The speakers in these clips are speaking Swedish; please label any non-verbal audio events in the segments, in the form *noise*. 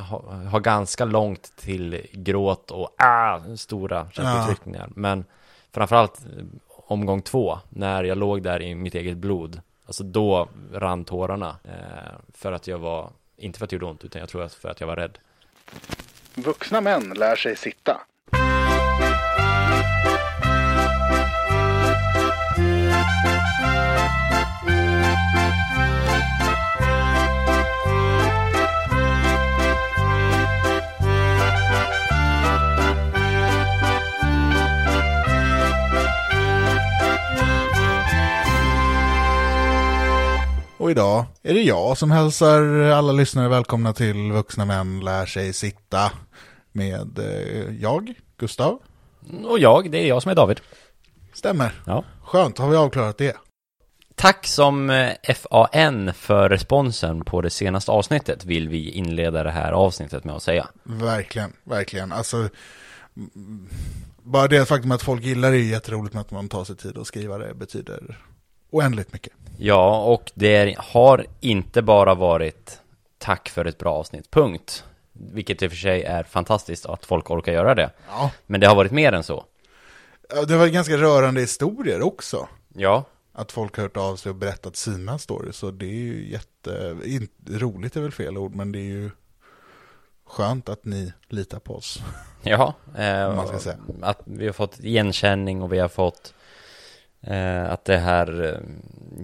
ha, har ganska långt till gråt och ah, stora känsloutryckningar. Men framförallt eh, omgång två, när jag låg där i mitt eget blod. Alltså då rann tårarna. Eh, för att jag var, inte för att det gjorde ont, utan jag tror att för att jag var rädd. Vuxna män lär sig sitta. Och idag är det jag som hälsar alla lyssnare välkomna till Vuxna Män Lär Sig Sitta med eh, jag, Gustav. Och jag, det är jag som är David. Stämmer. Ja. Skönt, har vi avklarat det. Tack som eh, FAN för responsen på det senaste avsnittet vill vi inleda det här avsnittet med att säga. Verkligen, verkligen. Alltså, bara det faktum att folk gillar det är jätteroligt med att man tar sig tid att skriva det betyder oändligt mycket. Ja, och det har inte bara varit tack för ett bra avsnitt, punkt. Vilket i och för sig är fantastiskt att folk orkar göra det. Ja. Men det har varit mer än så. Det var ganska rörande historier också. Ja, Att folk har hört av sig och berättat sina stories. Så det är ju jätte, roligt är väl fel ord, men det är ju skönt att ni litar på oss. ja. Eh, Om man ska säga. Att vi har fått igenkänning och vi har fått att det här eh,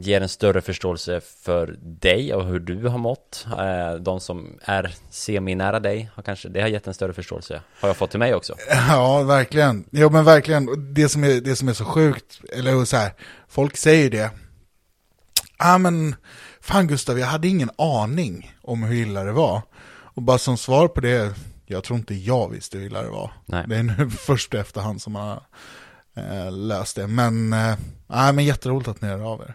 ger en större förståelse för dig och hur du har mått. Eh, de som är semi-nära dig har kanske, det har gett en större förståelse. Har jag fått till mig också. *laughs* Ja, verkligen. Ja, men verkligen. Det som är, det som är så sjukt, eller så här, folk säger det. Ja, men fan Gustav, jag hade ingen aning om hur illa det var. Och bara som svar på det, jag tror inte jag visste hur illa det var. Nej. Det är nu *laughs* först efterhand som man har eh, löst det. Men, eh, nej, men jätteroligt att ni hör av er.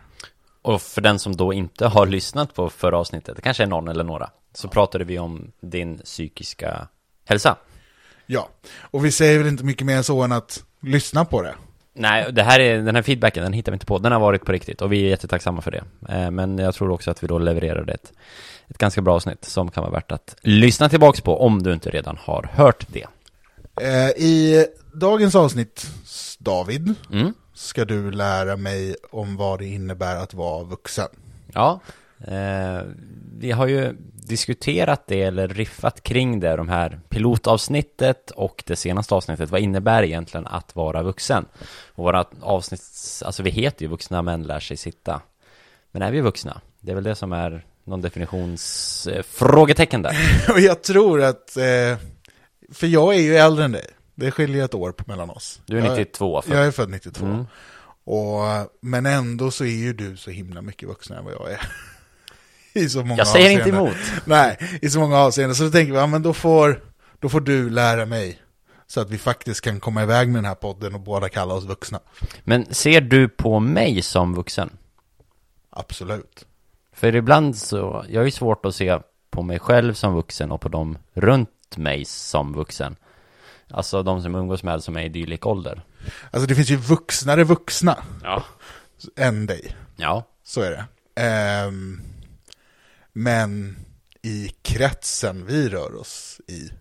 Och för den som då inte har lyssnat på förra avsnittet, det kanske är någon eller några, så pratade vi om din psykiska hälsa. Ja, och vi säger väl inte mycket mer så än att lyssna på det. Nej, det här är, den här feedbacken, den hittar vi inte på. Den har varit på riktigt och vi är jättetacksamma för det. Eh, Men jag tror också att vi då levererade ett, ett ganska bra avsnitt som kan vara värt att lyssna tillbaks på om du inte redan har hört det. Eh, I dagens avsnitt, David, Mm. ska du lära mig om vad det innebär att vara vuxen. Ja, eh, vi har ju diskuterat det eller riffat kring det, de här pilotavsnittet och det senaste avsnittet. Vad innebär egentligen att vara vuxen? Och våra avsnitt, alltså vi heter ju Vuxna män lär sig sitta. Men är vi vuxna? Det är väl det som är någon definitionsfrågetecken eh, där. *laughs* Och jag tror att, eh, för jag är ju äldre än dig, det skiljer ett år mellan oss. Du är Jag 92 för. Jag är född 92. Mm. Och, men ändå så är ju du så himla mycket vuxnare än vad jag är. *laughs* I så många Jag säger inte avseenden. emot. Nej, i så många avseenden. Så då tänker vi, ja men då får, då får du lära mig. Så att vi faktiskt kan komma iväg med den här podden och båda kalla oss vuxna. Men ser du på mig som vuxen? Absolut. För ibland så, jag har ju svårt att se på mig själv som vuxen och på dem runt mig som vuxen. Alltså de som umgås med som är i dylik ålder. Alltså det finns ju vuxnare vuxna Ja. än dig. Ja. Så är det. Ehm, men i kretsen vi rör oss i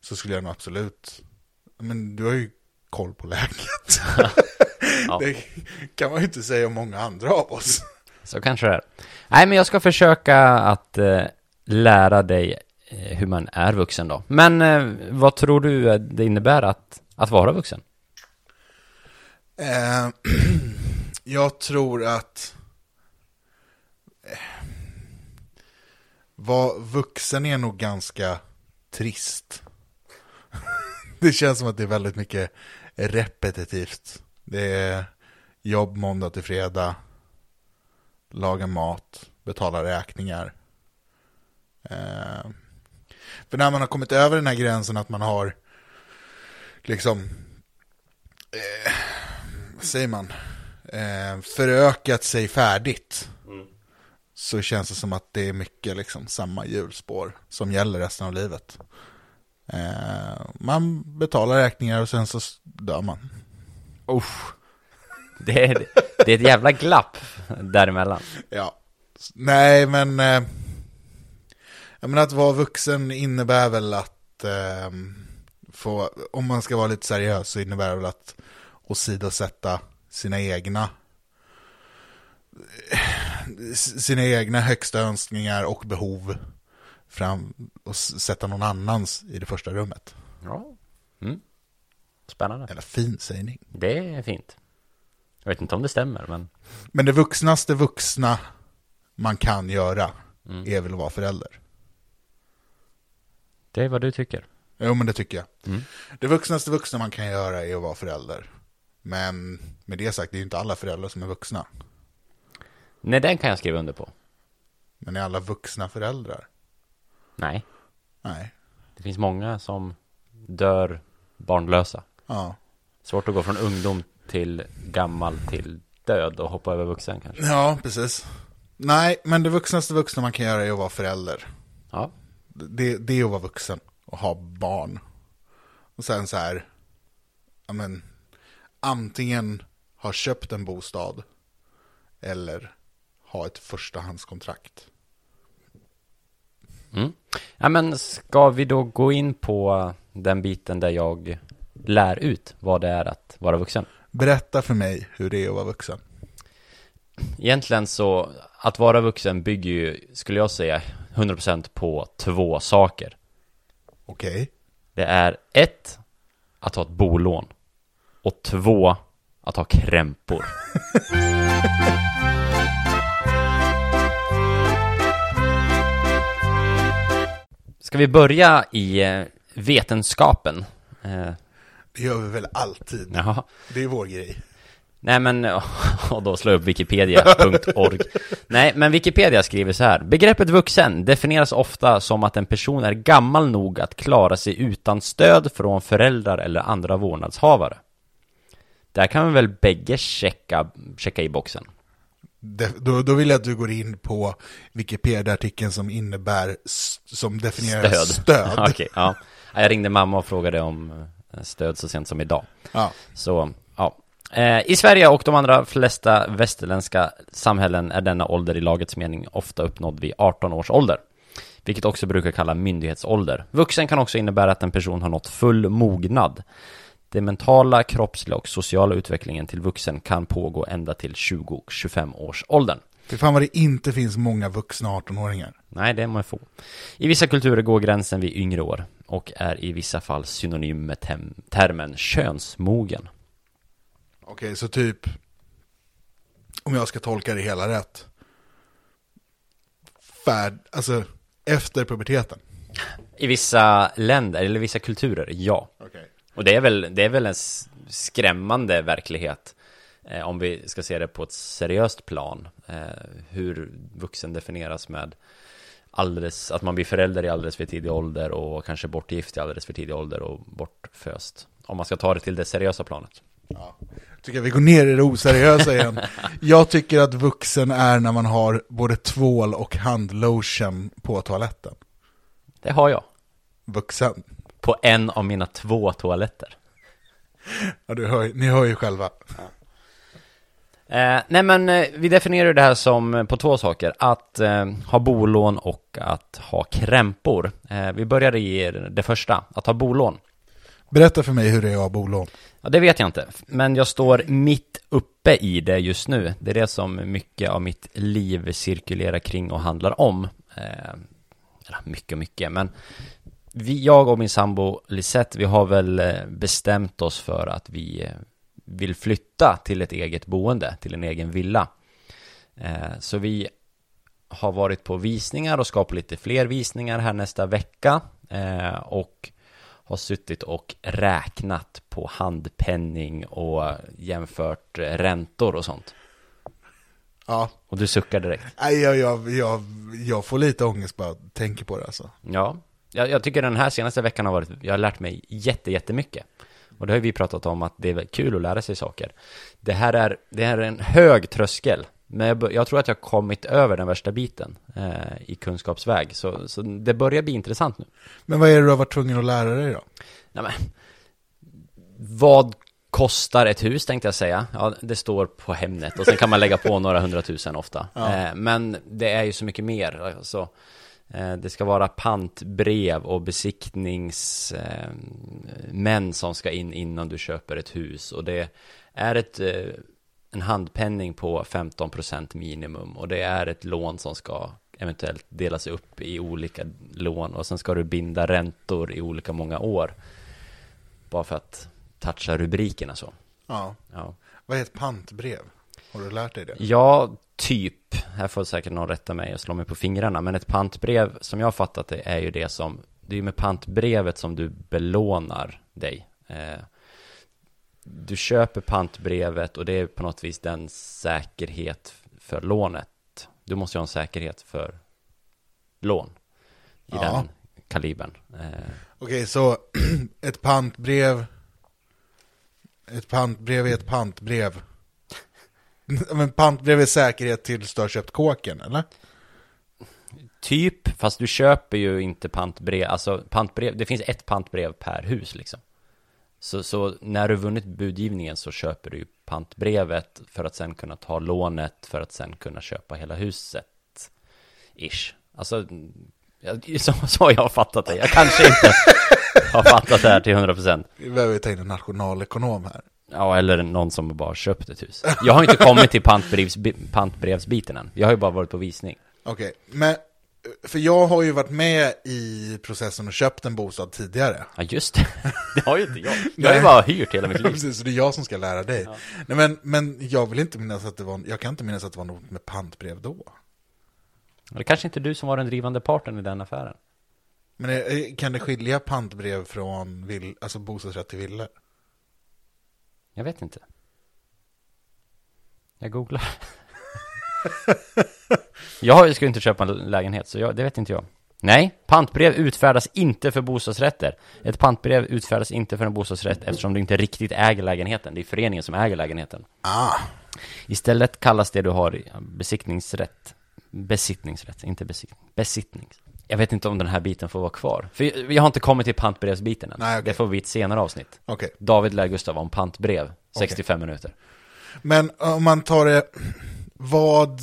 så skulle jag nog absolut, men du har ju koll på läget. *laughs* Ja. Det kan man ju inte säga om många andra av oss. Så kanske det är. Nej, men jag ska försöka att eh, lära dig Eh, hur man är vuxen då. Men eh, vad tror du eh, det innebär att, att vara vuxen? Eh, *clears throat* jag tror att eh, vara vuxen är nog ganska trist. *laughs* det känns som att det är väldigt mycket repetitivt. Det är jobb måndag till fredag, laga mat, betala räkningar. Eh, för när man har kommit över den här gränsen att man har liksom, eh, vad säger man, eh, förökat sig färdigt. Så känns det som att det är mycket liksom samma hjulspår som gäller resten av livet. Eh, man betalar räkningar och sen så dör man. Usch. Det är, det är ett jävla glapp däremellan. Ja, nej men eh, Jag menar att vara vuxen innebär väl att ehm, få, om man ska vara lite seriös så innebär det väl att åsidosätta sina egna sina egna högsta önskningar och behov fram och sätta någon annans i det första rummet. Ja. Mm. Spännande. Eller fin sägning. Det är fint. Jag vet inte om det stämmer, men Men det vuxnaste vuxna man kan göra Mm. är väl att vara förälder. Det är vad du tycker. Jo men det tycker jag. Mm. Det vuxnaste vuxna man kan göra är att vara förälder. Men med det sagt, det är ju inte alla föräldrar som är vuxna. Nej, den kan jag skriva under på. Men är alla vuxna föräldrar? Nej, Nej. det finns många som dör barnlösa. Ja. Svårt att gå från ungdom till gammal till död och hoppa över vuxen kanske. Ja, precis. Nej, men det vuxnaste vuxna man kan göra är att vara förälder. Ja, Det, det är att vara vuxen och ha barn. Och sen så här, ja men, antingen ha köpt en bostad eller ha ett förstahandskontrakt. mm. ja men ska vi då gå in på den biten där jag lär ut vad det är att vara vuxen? Berätta för mig hur det är att vara vuxen. Egentligen så, att vara vuxen bygger ju, skulle jag säga, 100% på två saker. Okej? Det är ett, att ha ett bolån. Och två, att ha krämpor. *laughs* Ska vi börja i eh, vetenskapen? Eh, Det gör vi väl alltid. jaha. Det är vår grej. Nej men, *laughs* och då slår jag upp wikipedia.org Nej men Wikipedia skriver så här. Begreppet vuxen definieras ofta som att en person är gammal nog att klara sig utan stöd från föräldrar eller andra vårdnadshavare. Där kan vi väl bägge checka, checka i boxen. De, då, då vill jag att du går in på Wikipedia-artikeln som innebär, som definierar Stöd, stöd. *laughs* Okej, ja Jag ringde mamma och frågade om eh, stöd så sent som idag. Ja. Så, I Sverige och de andra flesta västerländska samhällen är denna ålder i lagets mening ofta uppnådd vid 18 års ålder. Vilket också brukar kalla myndighetsålder. Vuxen kan också innebära att en person har nått full mognad. Den mentala, kroppsliga och sociala utvecklingen till vuxen kan pågå ända till 20-25 års åldern. Fy fan vad det inte finns många vuxna 18-åringar. Nej, det är man få. I vissa kulturer går gränsen vid yngre år och är i vissa fall synonym med termen könsmogen. Okej, så typ, om jag ska tolka det hela rätt, färd, alltså efter puberteten. I vissa länder, eller vissa kulturer, ja. Okej. Och det är väl, det är väl en skrämmande verklighet eh, Om vi ska se det på ett seriöst plan eh, Hur vuxen definieras med alldeles, Att man blir förälder i alldeles för tidig ålder och kanske bortgift i alldeles för tidig ålder och bortföst Om man ska ta det till det seriösa planet Ja. Tycker jag vi går ner i det oseriösa igen. Jag tycker att vuxen är när man har både tvål och handlotion på toaletten. Det har jag Vuxen. På en av mina två toaletter Ja, du hör, ni hör ju själva. Eh, nej men eh, vi definierar det här som eh, på två saker. Att eh, ha bolån och att ha krämpor. Eh, vi börjar i det första, att ha bolån. Berätta för mig hur det är att ha bolån. Ja, det vet jag inte. Men jag står mitt uppe i det just nu. Det är det som mycket av mitt liv cirkulerar kring och handlar om. Eh, mycket och mycket, men vi, jag och min sambo Lisette, vi har väl eh, bestämt oss för att vi eh, vill flytta till ett eget boende, till en egen villa. Eh, så vi har varit på visningar och ska på lite fler visningar här nästa vecka. Eh, och har suttit och räknat på handpenning och jämfört räntor och sånt. Ja, Och du suckar direkt. Nej, jag, jag, jag, jag får lite ångest bara att tänka på det alltså. Ja, jag, jag tycker den här senaste veckan har varit, jag har lärt mig jätte, jättemycket. Och det har vi pratat om att det är kul att lära sig saker. Det här är, det här är en hög tröskel. Men jag, jag tror att jag har kommit över den värsta biten eh, i kunskapsväg. Så, så det börjar bli intressant nu. Men vad är det du har varit tvungen att lära dig då? Nej, men, vad kostar ett hus tänkte jag säga? Ja, det står på Hemnet och sen kan man lägga på några hundratusen ofta. Ja. Eh, men det är ju så mycket mer. Alltså, Eh, Det ska vara pantbrev och besiktningsmän som ska in innan du köper ett hus. Och det är ett, eh, en handpenning på 15% minimum. Och det är ett lån som ska eventuellt delas upp i olika lån. Och sen ska du binda räntor i olika många år. Bara för att toucha rubrikerna så. Ja. Ja. Vad är ett pantbrev? Har du lärt dig det? Ja, typ. Här får säkert någon rätta mig och slå mig på fingrarna. Men ett pantbrev, som jag har fattat det, är ju det som... Det är ju med pantbrevet som du belånar dig. Eh, du köper pantbrevet och det är på något vis den säkerhet för lånet. Du måste ju ha en säkerhet för lån i Ja. den kalibern. Eh, Okej, så *clears throat* ett pantbrev Ett pantbrev är ett pantbrev *laughs* Men pantbrev är säkerhet tills du har köpt kåken, eller? Typ, fast du köper ju inte pantbrev, alltså pantbrev, det finns ett pantbrev per hus liksom. Så, så när du vunnit budgivningen så köper du ju pantbrevet för att sen kunna ta lånet för att sen kunna köpa hela huset. Ish. Alltså, så, *laughs* så har jag fattat det. Jag kanske inte *laughs* har fattat det här till 100%. Vi behöver ta in en nationalekonom här Ja, eller någon som bara köpt ett hus. Jag har inte kommit till pantbrevs, pantbrevsbiten än. Jag har ju bara varit på visning. Okej, men För jag har ju varit med i processen och köpt en bostad tidigare Ja, just det. Det har ju inte jag. Jag har ju bara hyrt hela mitt *laughs* liv. Precis, så det är jag som ska lära dig Nej men, men jag vill inte minnas att det var, jag kan inte minnas att det var något med pantbrev då Det kanske inte är du som var den drivande parten i den affären. Men eh, kan det skilja pantbrev från vill, alltså bostadsrätt till villor? Jag vet inte. Jag googlar. *laughs* jag ska inte köpa en lägenhet, så jag, det vet inte jag. Nej, pantbrev utfärdas inte för bostadsrätter. Ett pantbrev utfärdas inte för en bostadsrätt eftersom du inte riktigt äger lägenheten. Det är föreningen som äger lägenheten. Ah, Istället kallas det du har besiktningsrätt. Besittningsrätt, inte besiktning. Besittning. Jag vet inte om den här biten får vara kvar. För jag, har inte kommit till pantbrevsbiten än. Nej, okej. Det får bli ett senare avsnitt. okej David lär Gustav om pantbrev, 65 minuter. Men om man tar det, vad,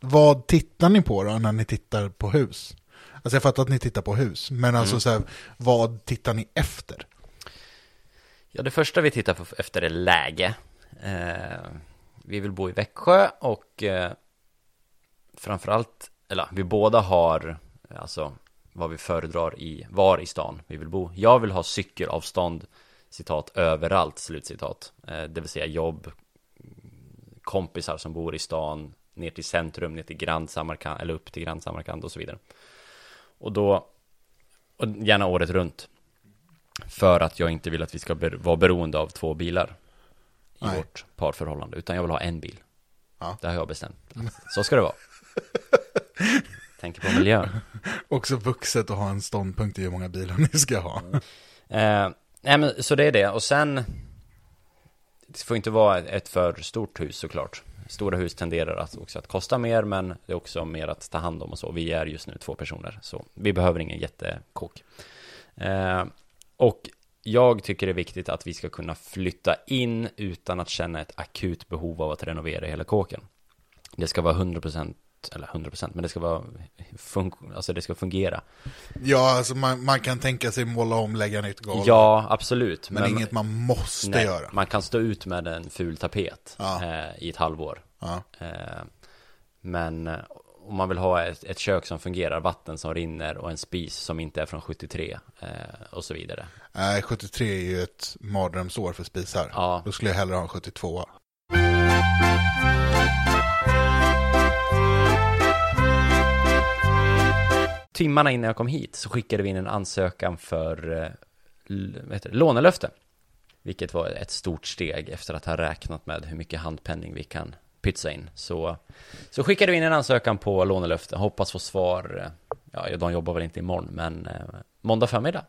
vad tittar ni på då när ni tittar på hus? Alltså jag fattar att ni tittar på hus, men alltså så här, vad tittar ni efter? Ja, det första vi tittar på efter är läge. Eh, vi vill bo i Växjö och eh, framförallt, eller vi båda har, alltså vad vi föredrar i, var i stan vi vill bo. Jag vill ha cykelavstånd, citat, överallt, slutcitat. Eh, det vill säga jobb, kompisar som bor i stan, ner till centrum, ner till Grand Samarkand, eller upp till Grand Samarkand och så vidare. Och då, och gärna året runt. För att jag inte vill att vi ska ber- vara beroende av två bilar i Nej. vårt parförhållande, utan jag vill ha en bil. Ja. Det har jag bestämt. Så ska det vara. *laughs* Tänker på miljön. Också vuxet att ha en ståndpunkt i hur många bilar ni ska ha. Eh, nej men så det är det. Och sen, det får inte vara ett för stort hus såklart. Stora hus tenderar att också att kosta mer, men det är också mer att ta hand om och så. Vi är just nu två personer, så vi behöver ingen jättekåk. Eh, och jag tycker det är viktigt att vi ska kunna flytta in utan att känna ett akut behov av att renovera hela kåken. Det ska vara 100% eller 100% men det ska vara fun- alltså det ska fungera. Ja, alltså man, man kan tänka sig måla om, lägga nytt golv. Ja, absolut. men, inget man måste nej, göra. Man kan stå ut med en ful tapet Ja. eh, i ett halvår. Ja. Eh, men eh, om man vill ha ett, ett kök som fungerar, vatten som rinner och en spis som inte är från 73 eh, och så vidare. Nej, 73 är ju ett mardrömsår för spisar. Ja. Då skulle jag hellre ha en 72. Timmarna innan jag kom hit så skickade vi in en ansökan för eh, det, lånelöfte. Vilket var ett stort steg efter att ha räknat med hur mycket handpenning vi kan pytsa in. Så, så skickade vi in en ansökan på lånelöfte. Hoppas få svar, eh, ja de jobbar väl inte imorgon, men eh, måndag förmiddag.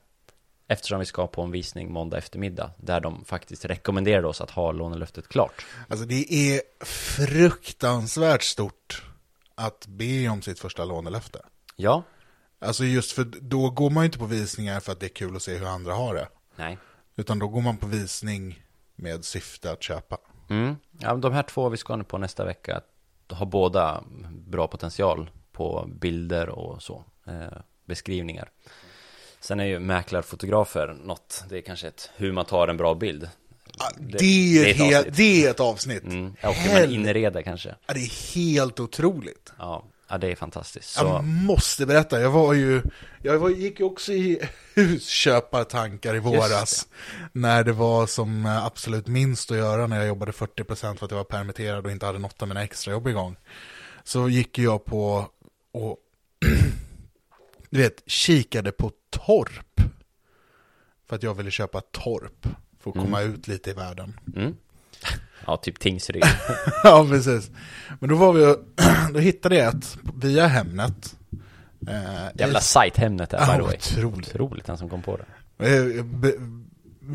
Eftersom vi ska på en visning måndag eftermiddag. Där de faktiskt rekommenderade oss att ha lånelöftet klart. Alltså det är fruktansvärt stort att be om sitt första lånelöfte. Ja, Alltså just för då går man ju inte på visningar för att det är kul att se hur andra har det. nej. Utan då går man på visning med syfte att köpa. Mm. Ja, de här två vi ska nu på nästa vecka har båda bra potential på bilder och så. eh, beskrivningar. Sen är ju mäklarfotografer något, det är kanske ett hur man tar en bra bild. Det, det, är, ett helt, avsnitt. det är ett avsnitt. Mm. Ja, och hur man inreder kanske. Ja, det är helt otroligt. Ja, ja det är fantastiskt. Så, Jag måste berätta, jag var ju, jag var, gick ju också i husköpartankar i våras. När det var som absolut minst att göra när jag jobbade 40% för att jag var permitterad och inte hade något av mina extrajobb igång. Så gick jag på och, *clears throat* du vet, kikade på torp. För att jag ville köpa torp. För att komma ut lite i världen. mm. Ja, typ Tingsryd. *laughs* ja, precis. Men då var vi *clears throat* då hittade jag ett via Hemnet. Eh, Jävla sajt Hemnet här, by the way. otroligt. Otroligt den som kom på det. Eh, be-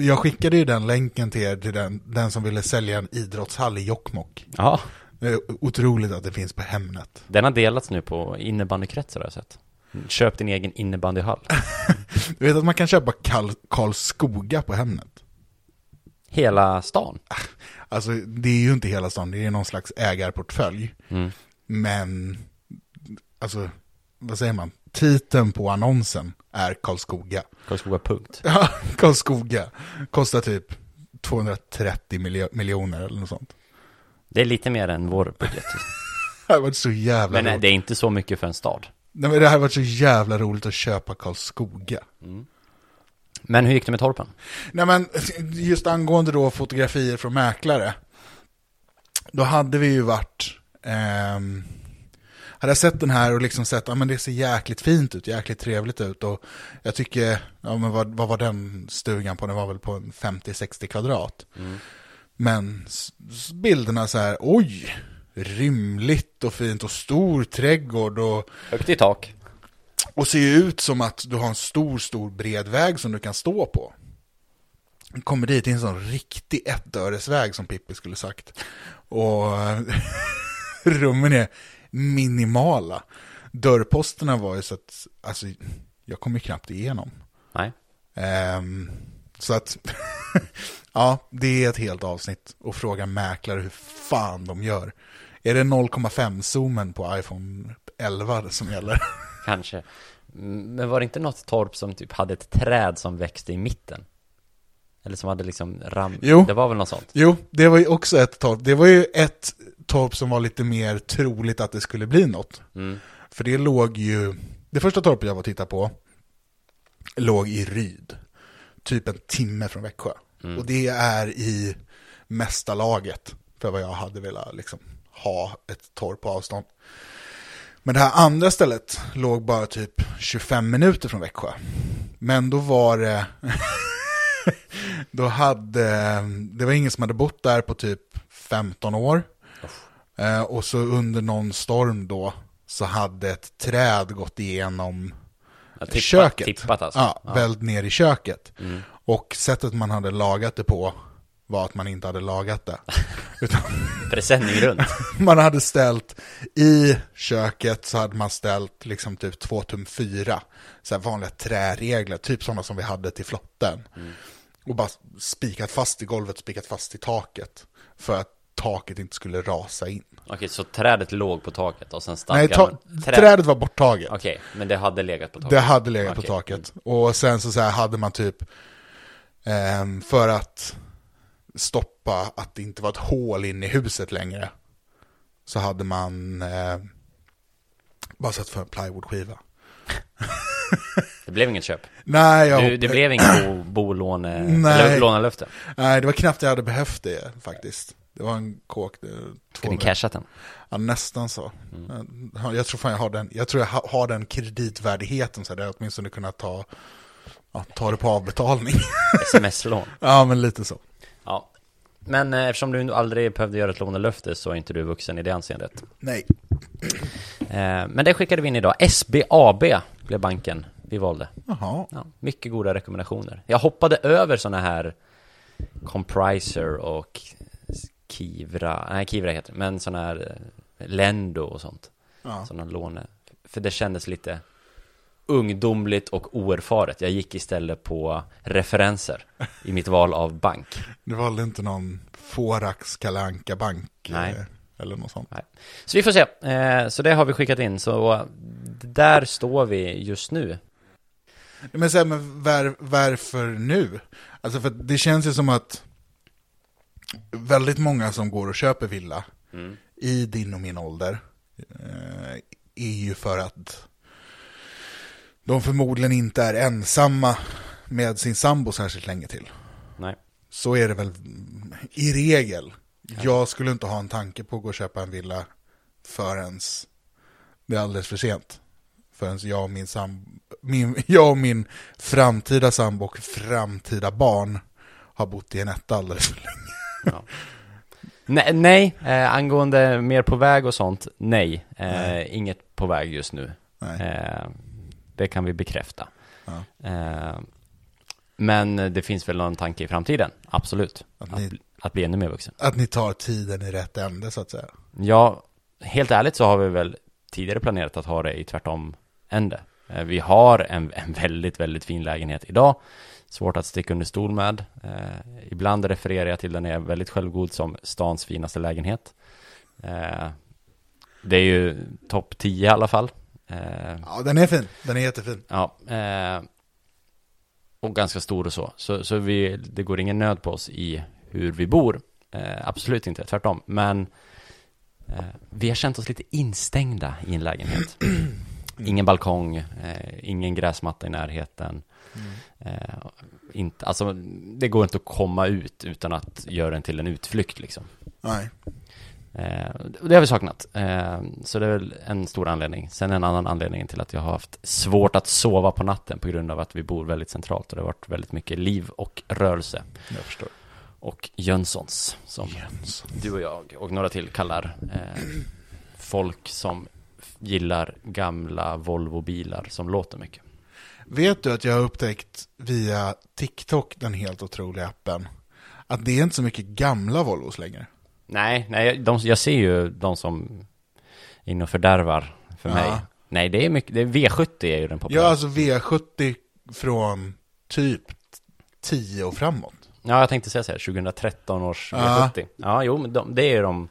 Jag skickade ju den länken till er, till den, den som ville sälja en idrottshall i Jokkmokk. Ja, är otroligt att det finns på Hemnet. den har delats nu på innebandykretsar har jag sett. Köp din egen innebandyhall. *laughs* Du vet att man kan köpa Karl, Karlskoga på Hemnet? Hela stan. Alltså det är ju inte hela stan, det är någon slags ägarportfölj. Mm. Men, alltså, vad säger man? Titeln på annonsen är Karlskoga. Karlskoga punkt. *laughs* Ja, Karlskoga. Kostar typ 230 miljo- miljoner eller något sånt. Det är lite mer än vår budget. *laughs* Det har varit så jävla Men nej, roligt. det är inte så mycket för en stad. Nej, men det här har varit så jävla roligt att köpa Karlskoga. Men hur gick det med torpen? Nej men just angående då fotografier från mäklare. Då hade vi ju varit, ehm, hade jag sett den här och liksom sett, ja men det ser jäkligt fint ut, jäkligt trevligt ut och jag tycker, ja men vad, vad var den stugan på, den var väl på en 50-60 kvadrat. Men s- s- bilderna så här, oj, rymligt och fint och stor trädgård och Högt i tak. Och ser ju ut som att du har en stor, stor bred väg som du kan stå på. Kommer dit i en sån riktig ettöresväg som Pippi skulle sagt. Och *laughs* rummen är minimala. Dörrposterna var ju så att, alltså, jag kom ju knappt igenom. Nej. Ehm, så att, *laughs* ja, det är ett helt avsnitt och fråga mäklare hur fan de gör. Är det 0,5 zoomen på iPhone 11 som gäller? *laughs* Kanske. Mm, Men var det inte något torp som typ hade ett träd som växte i mitten? Eller som hade liksom ram... Jo. Det var väl något sånt? Jo, det var ju också ett torp. Det var ju ett torp som var lite mer troligt att det skulle bli något. Mm. För det låg ju, det första torpet jag var och tittade på låg i Ryd. Typ en timme från Växjö. Och det är i mesta laget för vad jag hade velat liksom ha ett torp på avstånd. Men det här andra stället låg bara typ 25 minuter från Växjö. Men då var det *laughs* då hade, det var ingen som hade bott där på typ 15 år. Eh, och så under någon storm då så hade ett träd gått igenom Ja, tippat, köket. Tippat alltså? Ja, vält ner i köket. Mm. Och sättet man hade lagat det på var att man inte hade lagat det. *laughs* Utan Presenning runt. *laughs* man hade ställt i köket så hade man ställt liksom typ två tum fyra. Så här vanliga träregler, typ sådana som vi hade till flotten. Och bara spikat fast i golvet, spikat fast i taket. För att taket inte skulle rasa in. Okej, så trädet låg på taket och sen Nej, stadgar ta- man... Trä- trädet var borttaget. Okej, men det hade legat på taket? Det hade legat på Okej. taket. Och sen så, så här hade man typ, ehm, för att stoppa att det inte var ett hål in i huset längre, så hade man eh, bara satt för en plywoodskiva. *laughs* Det blev inget köp? Nej, jag, Du, det blev inget bo, bolåne... *clears throat* Nej. Lånelöfte? nej, det var knappt jag hade behövt det faktiskt. Det var en kåk. Två Ska ni cashat den? Ja, nästan så. Ja, Jag tror fan jag har den, jag tror jag ha- har den kreditvärdigheten så hade jag åtminstone kunnat ta, ja, ta det på avbetalning. *laughs* Sms-lån? ja, men lite så. Men eh, eftersom du aldrig behövde göra ett lånelöfte så är inte du vuxen i det anseendet. Nej. Eh, men det skickade vi in idag. SBAB blev banken vi valde. Jaha. Ja, mycket goda rekommendationer. Jag hoppade över sådana här Compriser och Kivra, nej Kivra heter det, men sådana här eh, Lendo och sånt. Ja. Sådana låne. För det kändes lite ungdomligt och oerfaret. Jag gick istället på referenser i mitt val av bank. Du valde inte någon Forax Kalanka Bank Nej. eh, eller något sånt. Nej. Så vi får se. Eh, så det har vi skickat in. Så där står vi just nu. Men, så här, men var, varför nu? Alltså för det känns ju som att väldigt många som går och köper villa Mm. i din och min ålder eh, är ju för att de förmodligen inte är ensamma med sin sambo särskilt länge till. Nej. Så är det väl i regel. Jag skulle inte ha en tanke på att gå och köpa en villa förrän det är alldeles för sent. Förrän jag och min, sam min, *laughs* jag och min framtida sambo och framtida barn har bott i en etta alldeles för länge. Ja. Nej, nej eh, angående mer på väg och sånt, nej. Eh, Nej. Inget på väg just nu. Eh, det kan vi bekräfta. Ja. Eh, men det finns väl någon tanke i framtiden, absolut. Att Att, ni- att bli ännu mer vuxen. Att ni tar tiden i rätt ände så att säga. Ja, helt ärligt så har vi väl tidigare planerat att ha det i tvärtom ände. Eh, Vi har en, en väldigt, väldigt fin lägenhet idag. Svårt att sticka under stol med. Eh, ibland refererar jag till den är väldigt självgod som stans finaste lägenhet. Eh, det är ju topp 10 i alla fall. Eh, Ja, den är fin. Den är jättefin. Ja, eh, och ganska stor och så. Så, så vi, det går ingen nöd på oss i hur vi bor. Eh, absolut inte, tvärtom. Men vi har känt oss lite instängda i en lägenhet. *clears throat* Ingen balkong, ingen gräsmatta i närheten. Eh, inte, alltså, det går inte att komma ut utan att göra den till en utflykt liksom. Nej. Eh, det har vi saknat. Eh, så det är väl en stor anledning. Sen en annan anledning till att jag har haft svårt att sova på natten på grund av att vi bor väldigt centralt och det har varit väldigt mycket liv och rörelse. Jag förstår. Och Jönssons, som du och jag och några till kallar eh, folk som gillar gamla Volvo-bilar som låter mycket. Vet du att jag har upptäckt via TikTok, den helt otroliga appen, att det är inte så mycket gamla Volvos längre. Nej, nej de, jag ser ju de som är inne och fördärvar för Ja. mig. Nej, det är mycket, det är V70 är ju den populära. Ja, alltså V70 från typ 10 och framåt. Ja, jag tänkte säga så här, 2013 års Ja. V70. Ja, jo, men de, det är ju de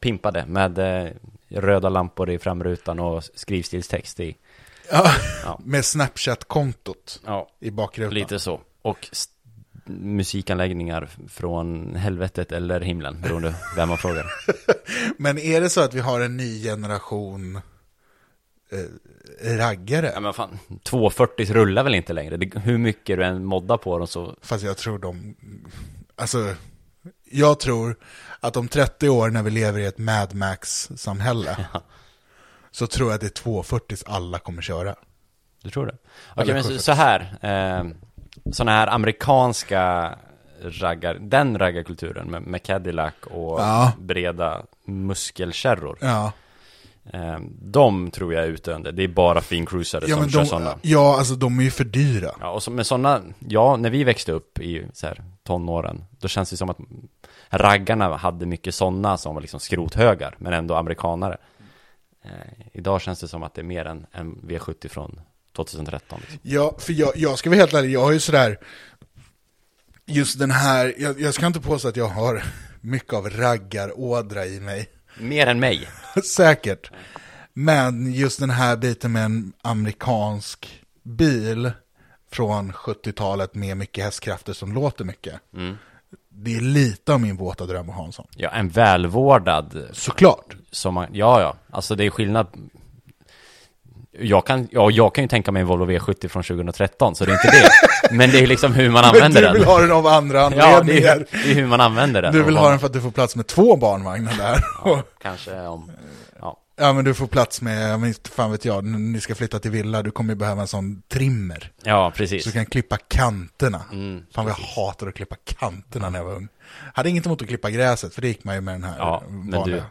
pimpade med eh, röda lampor i framrutan och skrivstilstext i. Ja, Ja. *laughs* med Snapchat-kontot Ja, i bakrutan. lite så. Och musikanläggningar från helvetet eller himlen, beroende vem man frågar. *laughs* Men är det så att vi har en ny generation eh, raggare? Ja, men fan, 240 rullar väl inte längre? Det, hur mycket du än moddar på dem så... Fast jag tror de, alltså, jag tror att om 30 år när vi lever i ett Mad Max-samhälle, *laughs* så tror jag att det är 240 alla kommer köra. Du tror det? Okej, Eller men så, 740. så här. Eh, sådana här amerikanska raggar, den raggarkulturen med, med Cadillac och Ja. breda muskelkärror. Ja, Eh, de tror jag är utdöende. Det är bara fincruisare ja som men kör de, sådana. ja, alltså de är ju för dyra. Ja, och så, med sådana, ja, när vi växte upp i så här, tonåren, då känns det som att raggarna hade mycket sådana som var liksom skrothögar, men ändå amerikanare. Eh, idag känns det som att det är mer än en V70 från 2013. Liksom. Ja, för jag, jag ska vara helt ärlig, jag har ju sådär, just den här, jag, jag ska inte påstå att jag har mycket av raggarådra i mig. Mer än mig. *laughs* Säkert. Men just den här biten med en amerikansk bil från 70-talet med mycket hästkrafter som låter mycket. Mm. Det är lite av min våta dröm att ha en sån. Ja, en välvårdad Såklart. som man, ja, ja, alltså det är skillnad. Jag kan, ja, jag kan ju tänka mig en Volvo V70 från 2013, så det är inte det. Men det är liksom hur man *laughs* Men använder du vill den. ha den av andra *laughs* Ja, det anledningar. är, det är hur man använder den. du vill ha den för att du får plats med två barnvagnar där. Ja, *laughs* kanske om, ja. Ja men du får plats med, minns, fan vet jag, ni ska flytta till villa, du kommer ju behöva en sån trimmer. Ja, Så precis. du kan klippa kanterna. Mm, fan vad jag hatade att klippa kanterna när jag var ung. Hade inget emot att klippa gräset, för det gick man ju med den här Ja, men vanliga. du,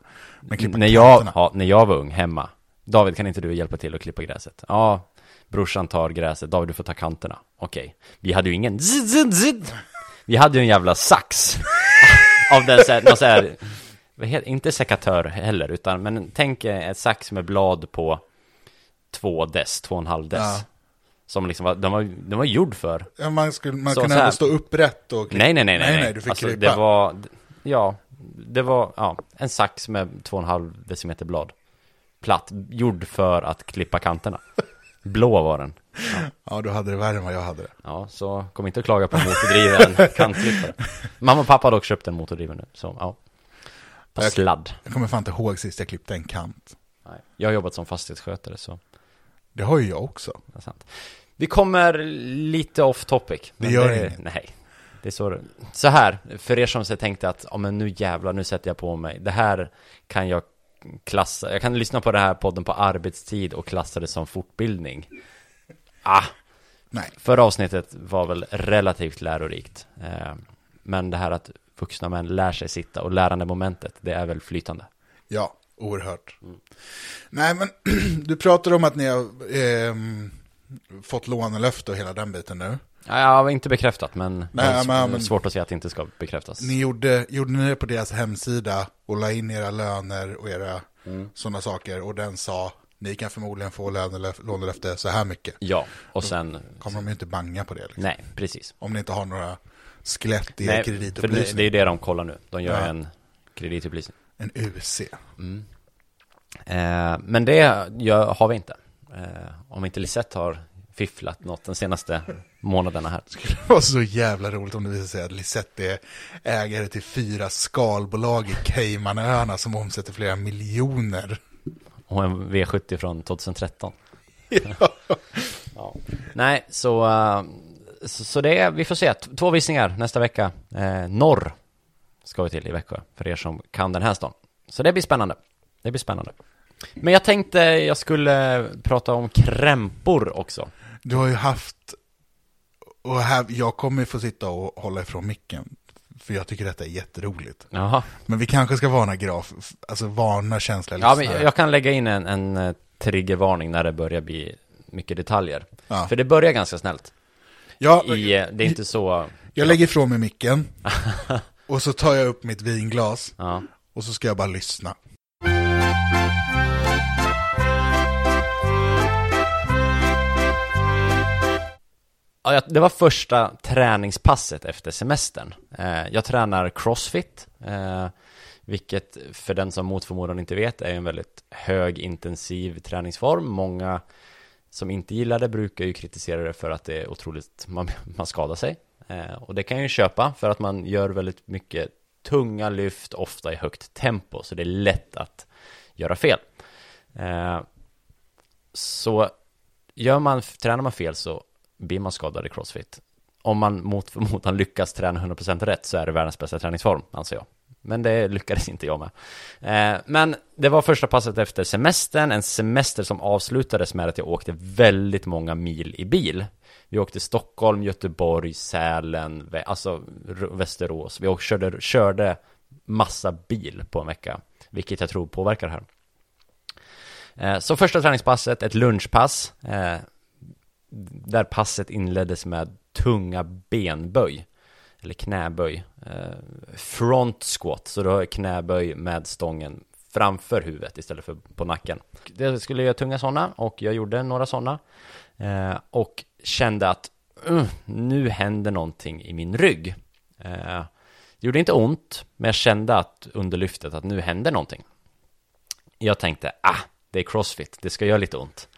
Men klippa när jag, ja, när jag var ung hemma, David kan inte du hjälpa till att klippa gräset? Ja, brorsan tar gräset, David du får ta kanterna. Okej, vi hade ju ingen zid, zid, zid. Vi hade ju en jävla sax. *laughs* Av den såhär, någon såhär, inte sekatör heller, utan men tänk eh, ett sax med blad på två dess, två och en halv dess. Ja. Som liksom var, den var, den var gjord för Ja, man skulle, man Så- kunde ändå stå upprätt och klippa. Nej, nej, nej, nej, nej, du fick alltså, klippa. det var, ja, det var, ja, en sax med två och en halv decimeter blad. Platt, gjord för att klippa kanterna. Blå var den. Ja, du hade det värre än vad jag hade det. Ja, så kom inte att klaga på motordriven kantklippare. Mamma och pappa har dock köpt en motordriven nu, så ja. På Jag- sladd. Jag kommer fan inte ihåg sist jag klippte en kant. Nej. Jag har jobbat som fastighetsskötare, så Det har ju jag också. det är sant. Vi kommer lite off topic. men gör inget. Nej. Det är så det- Så här, för er som så tänkte att, ja men nu jävlar, nu sätter jag på mig. Det här kan jag klassa, jag kan lyssna på den här podden på arbetstid och klassa det som fortbildning. Ah, Nej. Förra avsnittet var väl relativt lärorikt. Eh, men det här att vuxna män lär sig sitta och lärandemomentet, det är väl flytande. Ja, oerhört. Nej, men *clears throat* du pratar om att ni har ehm, fått lånelöfte och hela den biten nu. Ja, inte bekräftat, men, Nej, det är men- men- svårt att säga att det inte ska bekräftas. Ni gjorde, gjorde ni det på deras hemsida och la in era löner och era Mm. sådana saker och den sa ni kan förmodligen få lånelöfte så här mycket. Ja, och sen... Kommer de ju inte banga på det liksom. Nej, precis. Om ni inte har några skelett i Nej, för det, kreditupplysning. det är det de kollar nu. De gör Ja. en kreditupplysning. En UC. Eh, men det gör, har vi inte. Eh, om inte Lisette har fifflat något de senaste månaderna här. Det var så jävla roligt om det visar sig att Lisette är ägare till fyra skalbolag i Caymanöarna som omsätter flera miljoner. Och en V70 från 2013. *laughs* Ja. Nej, så, eh, så, så det är, vi får se. Två visningar nästa vecka. Eh, norr ska vi till i Växjö, för er som kan den här stan. Så det blir spännande. Det blir spännande. Men jag tänkte jag skulle prata om krämpor också. Du har ju haft, och här, jag kommer få sitta och hålla ifrån micken. För jag tycker detta är jätteroligt. Jaha. Men vi kanske ska varna graf, alltså varna känsliga Ja, men lyssnare. jag kan lägga in en, en eh, triggervarning när det börjar bli mycket detaljer. Ja. För det börjar ganska snällt. Ja, I, eh, det är inte så... jag lägger ifrån mig micken. *laughs* och så tar jag upp mitt vinglas. Ja. Och så ska jag bara lyssna. Ja, det var första träningspasset efter semestern. Eh, jag tränar crossfit, eh, vilket för den som mot förmodan inte vet är en väldigt hög intensiv träningsform. Många som inte gillar det brukar ju kritisera det för att det är otroligt, man, *laughs* man skadar sig. Eh, och det kan jag ju köpa för att man gör väldigt mycket tunga lyft, ofta i högt tempo, så det är lätt att göra fel. Så gör man, tränar man fel så blir man skadad i crossfit. Om man mot förmodan lyckas träna 100% rätt så är det världens bästa träningsform, anser jag. Men det lyckades inte jag med. Eh, men det var första passet efter semestern, en semester som avslutades med att jag åkte väldigt många mil i bil. Vi åkte Stockholm, Göteborg, Sälen, alltså Västerås. Vi åkte, körde, körde massa bil på en vecka, vilket jag tror påverkar det här. Eh, så första träningspasset, ett lunchpass, eh, där passet inleddes med tunga benböj, eller knäböj, eh, front squat, så du har knäböj med stången framför huvudet istället för på nacken. Jag skulle göra tunga sådana och jag gjorde några sådana eh, och kände att uh, nu händer någonting i min rygg. Eh, det gjorde inte ont, men jag kände att under lyftet att nu händer någonting. Jag tänkte, ah, det är crossfit, det ska göra lite ont.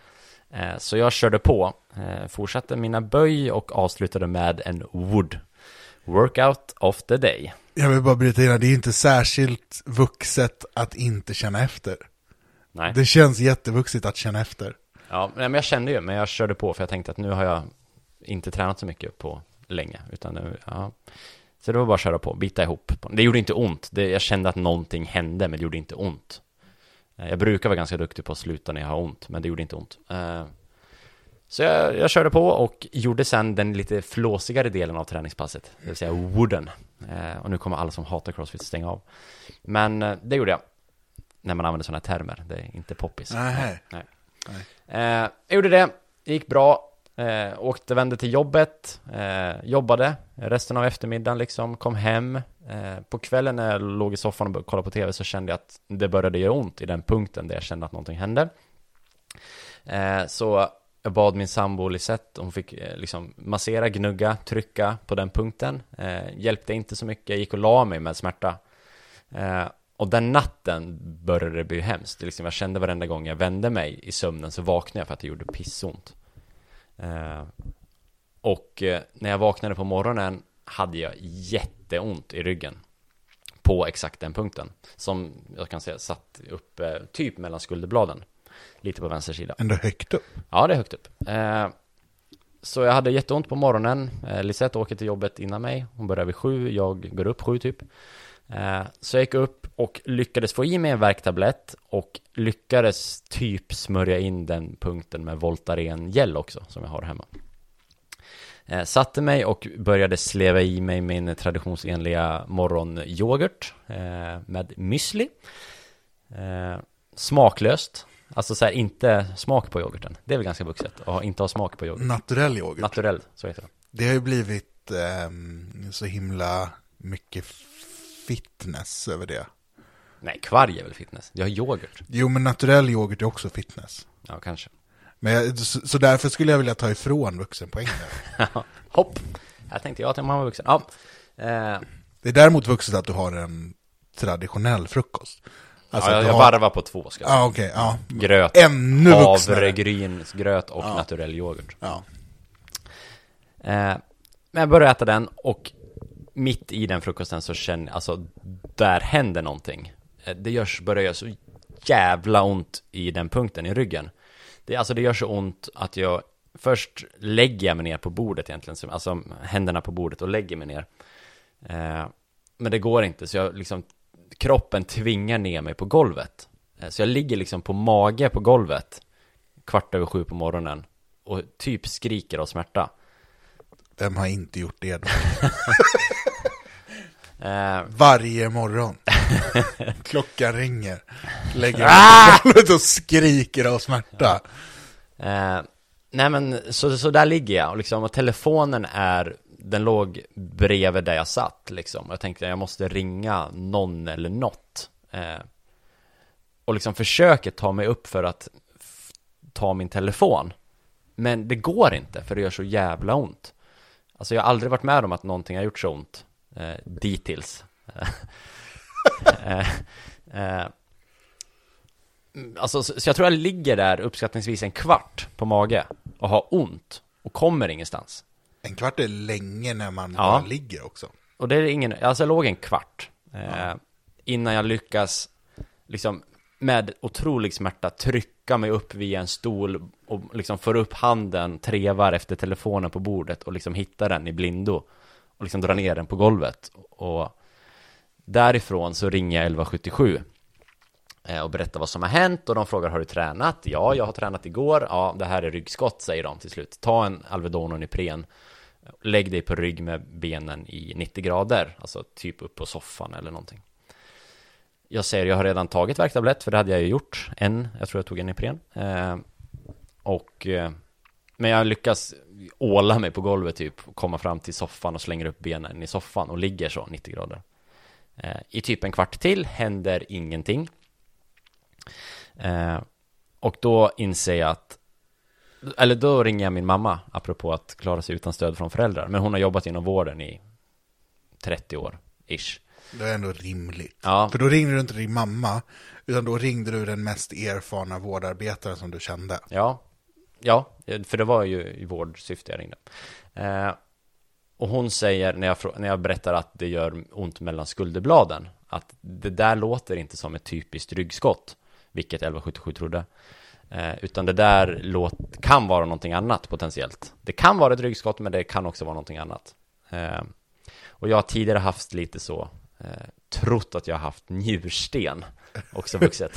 Eh, Så jag körde på, eh, fortsatte mina böj och avslutade med en wood. Workout of the day. Jag vill bara bryta in det är inte särskilt vuxet att inte känna efter. Nej, Det känns jättevuxigt att känna efter. ja, men jag kände ju, men jag körde på för jag tänkte att nu har jag inte tränat så mycket på länge, utan nu, ja. Så det var bara att köra på, bita ihop. Det gjorde inte ont, det, jag kände att någonting hände, men det gjorde inte ont. Eh, Jag brukar vara ganska duktig på att sluta när jag har ont, men det gjorde inte ont. Eh, Så jag, jag körde på och gjorde sen den lite flåsigare delen av träningspasset, det vill säga wooden. Eh, Och nu kommer alla som hatar crossfit stänga av. Men det gjorde jag. När man använder sådana termer, det är inte poppis. Nej. Nej. Nej. Jag gjorde det, det gick bra. Eh, åkte, vände till jobbet, eh, jobbade resten av eftermiddagen liksom, kom hem. Eh, på kvällen när jag låg i soffan och kollade på tv så kände jag att det började göra ont i den punkten där jag kände att någonting hände. Eh, så jag bad min sambo Lisette, hon fick eh, liksom massera, gnugga, trycka på den punkten. Eh, hjälpte inte så mycket, jag gick och la mig med smärta. Eh, och den natten började det bli hemskt. Det liksom, jag kände varenda gång jag vände mig i sömnen så vaknade jag för att det gjorde pissont. Eh, och eh, när jag vaknade på morgonen hade jag jätteont i ryggen. På exakt den punkten. Som jag kan säga satt upp eh, typ mellan skulderbladen. Lite på vänster sida. Ändå högt upp. Ja, det är högt upp. Så jag hade jätteont på morgonen. Lisette åker till jobbet innan mig. Hon börjar vid sju, jag går upp sju typ. Eh, så jag gick upp och lyckades få i mig en värktablett och lyckades typ smörja in den punkten med Voltaren gel också, som jag har hemma. Eh, satte mig och började sleva i mig min traditionsenliga morgonyoghurt eh, med müsli. Eh, smaklöst, alltså så här, inte smak på yoghurten. Det är väl ganska vuxet att inte ha smak på yoghurt. Naturell yoghurt. Naturell, så heter det. Det har ju blivit ehm, så himla mycket fitness över det. Nej, kvarg är väl fitness? Jag har yoghurt. Jo, men naturell yoghurt är också fitness. Ja, kanske. Men jag, så, så därför skulle jag vilja ta ifrån vuxenpoäng där. *laughs* Hopp! Här tänkte jag att man var vuxen. Ja. Eh, Det är däremot vuxet att du har en traditionell frukost. Alltså ja, jag, jag har... varvar på två ska jag säga. Ja, okej, ja. Gröt, Ännu havregrynsgröt och Ja. naturell yoghurt. Ja. Eh, men jag började äta den och mitt i den frukosten så känner jag, alltså där händer någonting. Eh, det görs, börjar göra så jävla ont i den punkten i ryggen. Det, alltså det gör så ont att jag först lägger jag mig ner på bordet egentligen, alltså händerna på bordet och lägger mig ner. Eh, men det går inte, så jag liksom, kroppen tvingar ner mig på golvet. Eh, så jag ligger liksom på mage på golvet, kvart över sju på morgonen, och typ skriker av smärta. Vem har inte gjort det då? *laughs* Eh, Varje morgon. *laughs* Klockan ringer. Lägger Ah! mig golvet och skriker av smärta. Eh, nej men så, så där ligger jag och liksom och telefonen är Den låg bredvid där jag satt liksom Jag tänkte jag måste ringa någon eller något eh, Och liksom försöker ta mig upp för att Ta min telefon Men det går inte för det gör så jävla ont Alltså jag har aldrig varit med om att någonting har gjort så ont eh, Dittills eh, eh, Alltså, så så jag tror jag ligger där uppskattningsvis en kvart på mage och har ont och kommer ingenstans. En kvart är länge när man Ja. bara ligger också. Och det är ingen, alltså jag låg en kvart eh, innan jag lyckas liksom med otrolig smärta trycka mig upp via en stol och liksom får upp handen, trevar efter telefonen på bordet och liksom hittar den i blindo och liksom drar ner den på golvet och därifrån så ringer jag 1177 eh, och berättar vad som har hänt och de frågar har du tränat? Ja, jag har tränat igår. Ja, det här är ryggskott säger de till slut. Ta en Alvedon och Nipren Lägg dig på rygg med benen i 90 grader, alltså typ upp på soffan eller någonting. Jag säger, jag har redan tagit värktablett, för det hade jag ju gjort. En, jag tror jag tog en Ipren. Eh, och, eh, men jag lyckas åla mig på golvet typ, komma fram till soffan och slänger upp benen i soffan och ligger så 90 grader. Eh, I typ en kvart till händer ingenting. Eh, och då inser jag att eller då ringer jag min mamma, apropå att klara sig utan stöd från föräldrar. Men hon har jobbat inom vården i 30 år, ish. Det är ändå rimligt. Ja, För då ringde du inte din mamma, utan då ringde du den mest erfarna vårdarbetaren som du kände. ja, ja, för det var ju i vårdsyfte jag ringde. Eh, och hon säger, när jag, när jag berättar att det gör ont mellan skulderbladen, att det där låter inte som ett typiskt ryggskott, vilket 1177 trodde. Eh, utan det där låt, kan vara någonting annat potentiellt. Det kan vara ett ryggskott, men det kan också vara någonting annat. Eh, och jag har tidigare haft lite så, eh, trott att jag har haft njursten, också vuxet.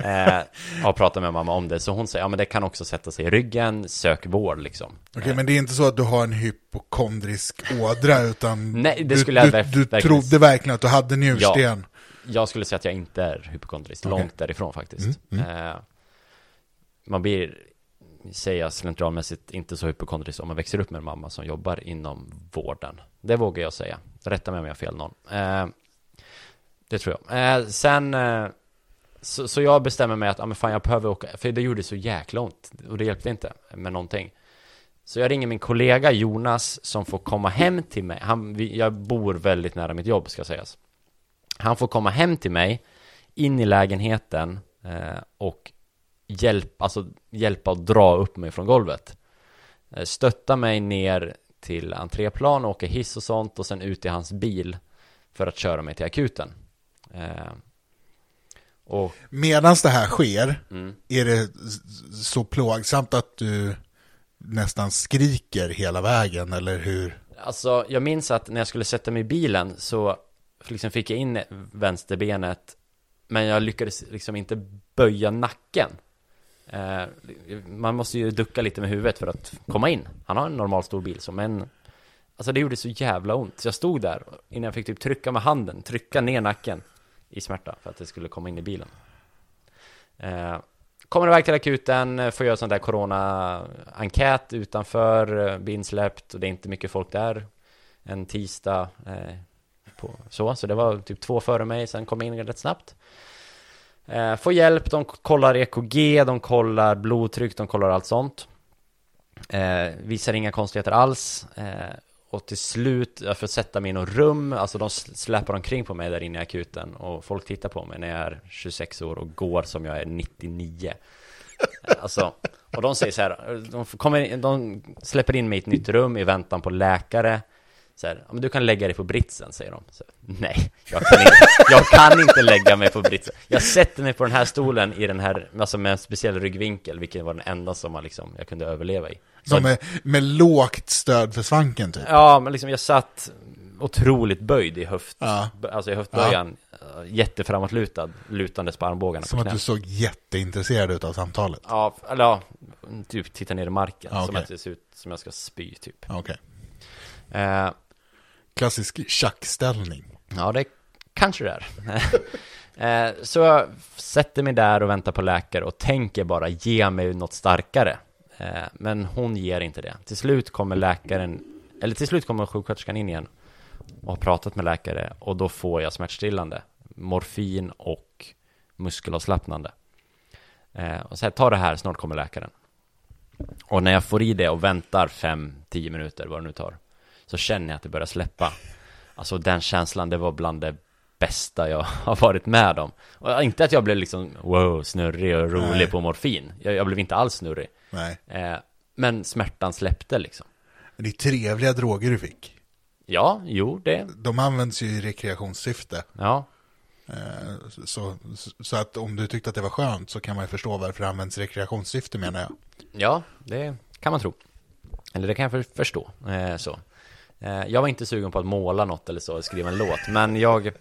Eh, har pratat med mamma om det, så hon säger, ja men det kan också sätta sig i ryggen, sök vård liksom. Okej, men det är inte så att du har en hypokondrisk ådra, utan *laughs* Nej, det du, skulle jag du, du verkligen- trodde verkligen att du hade njursten. Jag skulle säga att jag inte är hypokondrisk, Okej. långt därifrån faktiskt. Mm, Eh, man blir, säger jag slentrianmässigt, inte så hypokondrisk om man växer upp med en mamma som jobbar inom vården. Det vågar jag säga. Rätta mig om jag har fel någon. Eh, det tror jag. Eh, sen, eh, så, så jag bestämmer mig att, ja men fan jag behöver åka, för det gjorde så jäkla ont. Och det hjälpte inte med någonting. Så jag ringer min kollega Jonas som får komma hem till mig. Han, vi, jag bor väldigt nära mitt jobb ska sägas. Han får komma hem till mig, in i lägenheten eh, och hjälp, alltså, hjälpa att dra upp mig från golvet. Eh, stötta mig ner till entréplan, åka hiss och sånt och sen ut i hans bil för att köra mig till akuten. Eh, och, Medan det här sker, mm. är det så plågsamt att du nästan skriker hela vägen, eller hur? Alltså, jag minns att när jag skulle sätta mig i bilen så liksom fick jag in vänsterbenet Men jag lyckades liksom inte böja nacken Eh, man måste ju ducka lite med huvudet för att komma in Han har en normal stor bil så men Alltså det gjorde så jävla ont Så jag stod där innan jag fick typ trycka med handen Trycka ner nacken I smärta för att det skulle komma in i bilen eh, Kommer iväg till akuten, eh, får göra sån där corona-enkät utanför, blir insläppt och det är inte mycket folk där. En tisdag, på, så, så det var typ två före mig, sen kom jag in rätt snabbt. Eh, får hjälp, de kollar EKG, de kollar blodtryck, de kollar allt sånt. Eh, visar inga konstigheter alls. Eh, och till slut, jag får sätta mig i något rum, alltså de släpar omkring på mig där inne i akuten och folk tittar på mig när jag är 26 år och går som jag är 99. Eh, alltså, och de säger så här, de, kommer, de släpper in mig i ett nytt rum i väntan på läkare. Så här, men du kan lägga dig på britsen, säger de. Så, Nej, jag kan, inte, jag kan inte lägga mig på britsen. Jag sätter mig på den här stolen i den här, alltså med en speciell ryggvinkel, vilken var den enda som man liksom, jag kunde överleva i. Som med, med lågt stöd för svanken typ. Ja, men liksom jag satt otroligt böjd i höft, Ja. alltså i höftböjan, ja. jätteframåtlutad, lutandes på armbågarna Som på att du såg jätteintresserad ut av samtalet. Ja, eller ja, typ titta ner i marken, Ja, som okej. att det ser ut som jag ska spy typ. Okej. Eh, Klassisk tjackställning. Ja, det kanske det är. *laughs* Eh, så jag sätter mig där och väntar på läkare och tänker bara ge mig något starkare. Eh, men hon ger inte det. Till slut kommer läkaren, eller till slut kommer sjuksköterskan in igen och har pratat med läkare och då får jag smärtstillande, morfin och muskelavslappnande. Eh, och så här, ta det här, snart kommer läkaren. Och när jag får i det och väntar 5-10 minuter, vad det nu tar, så känner jag att det börjar släppa. Alltså den känslan, det var bland det bästa jag *laughs* har varit med om. Och inte att jag blev liksom wow, snurrig och rolig Nej. på morfin. Jag, jag blev inte alls snurrig. Nej. Eh, men smärtan släppte liksom. Det är trevliga droger du fick. Ja, jo, det, De används ju i rekreationssyfte. ja. Eh, Så, så att om du tyckte att det var skönt så kan man ju förstå varför det används i rekreationssyfte menar jag. Ja, det kan man tro. Eller det kan jag för, förstå. Eh, så. Eh, jag var inte sugen på att måla något eller så, skriva en låt. Men jag,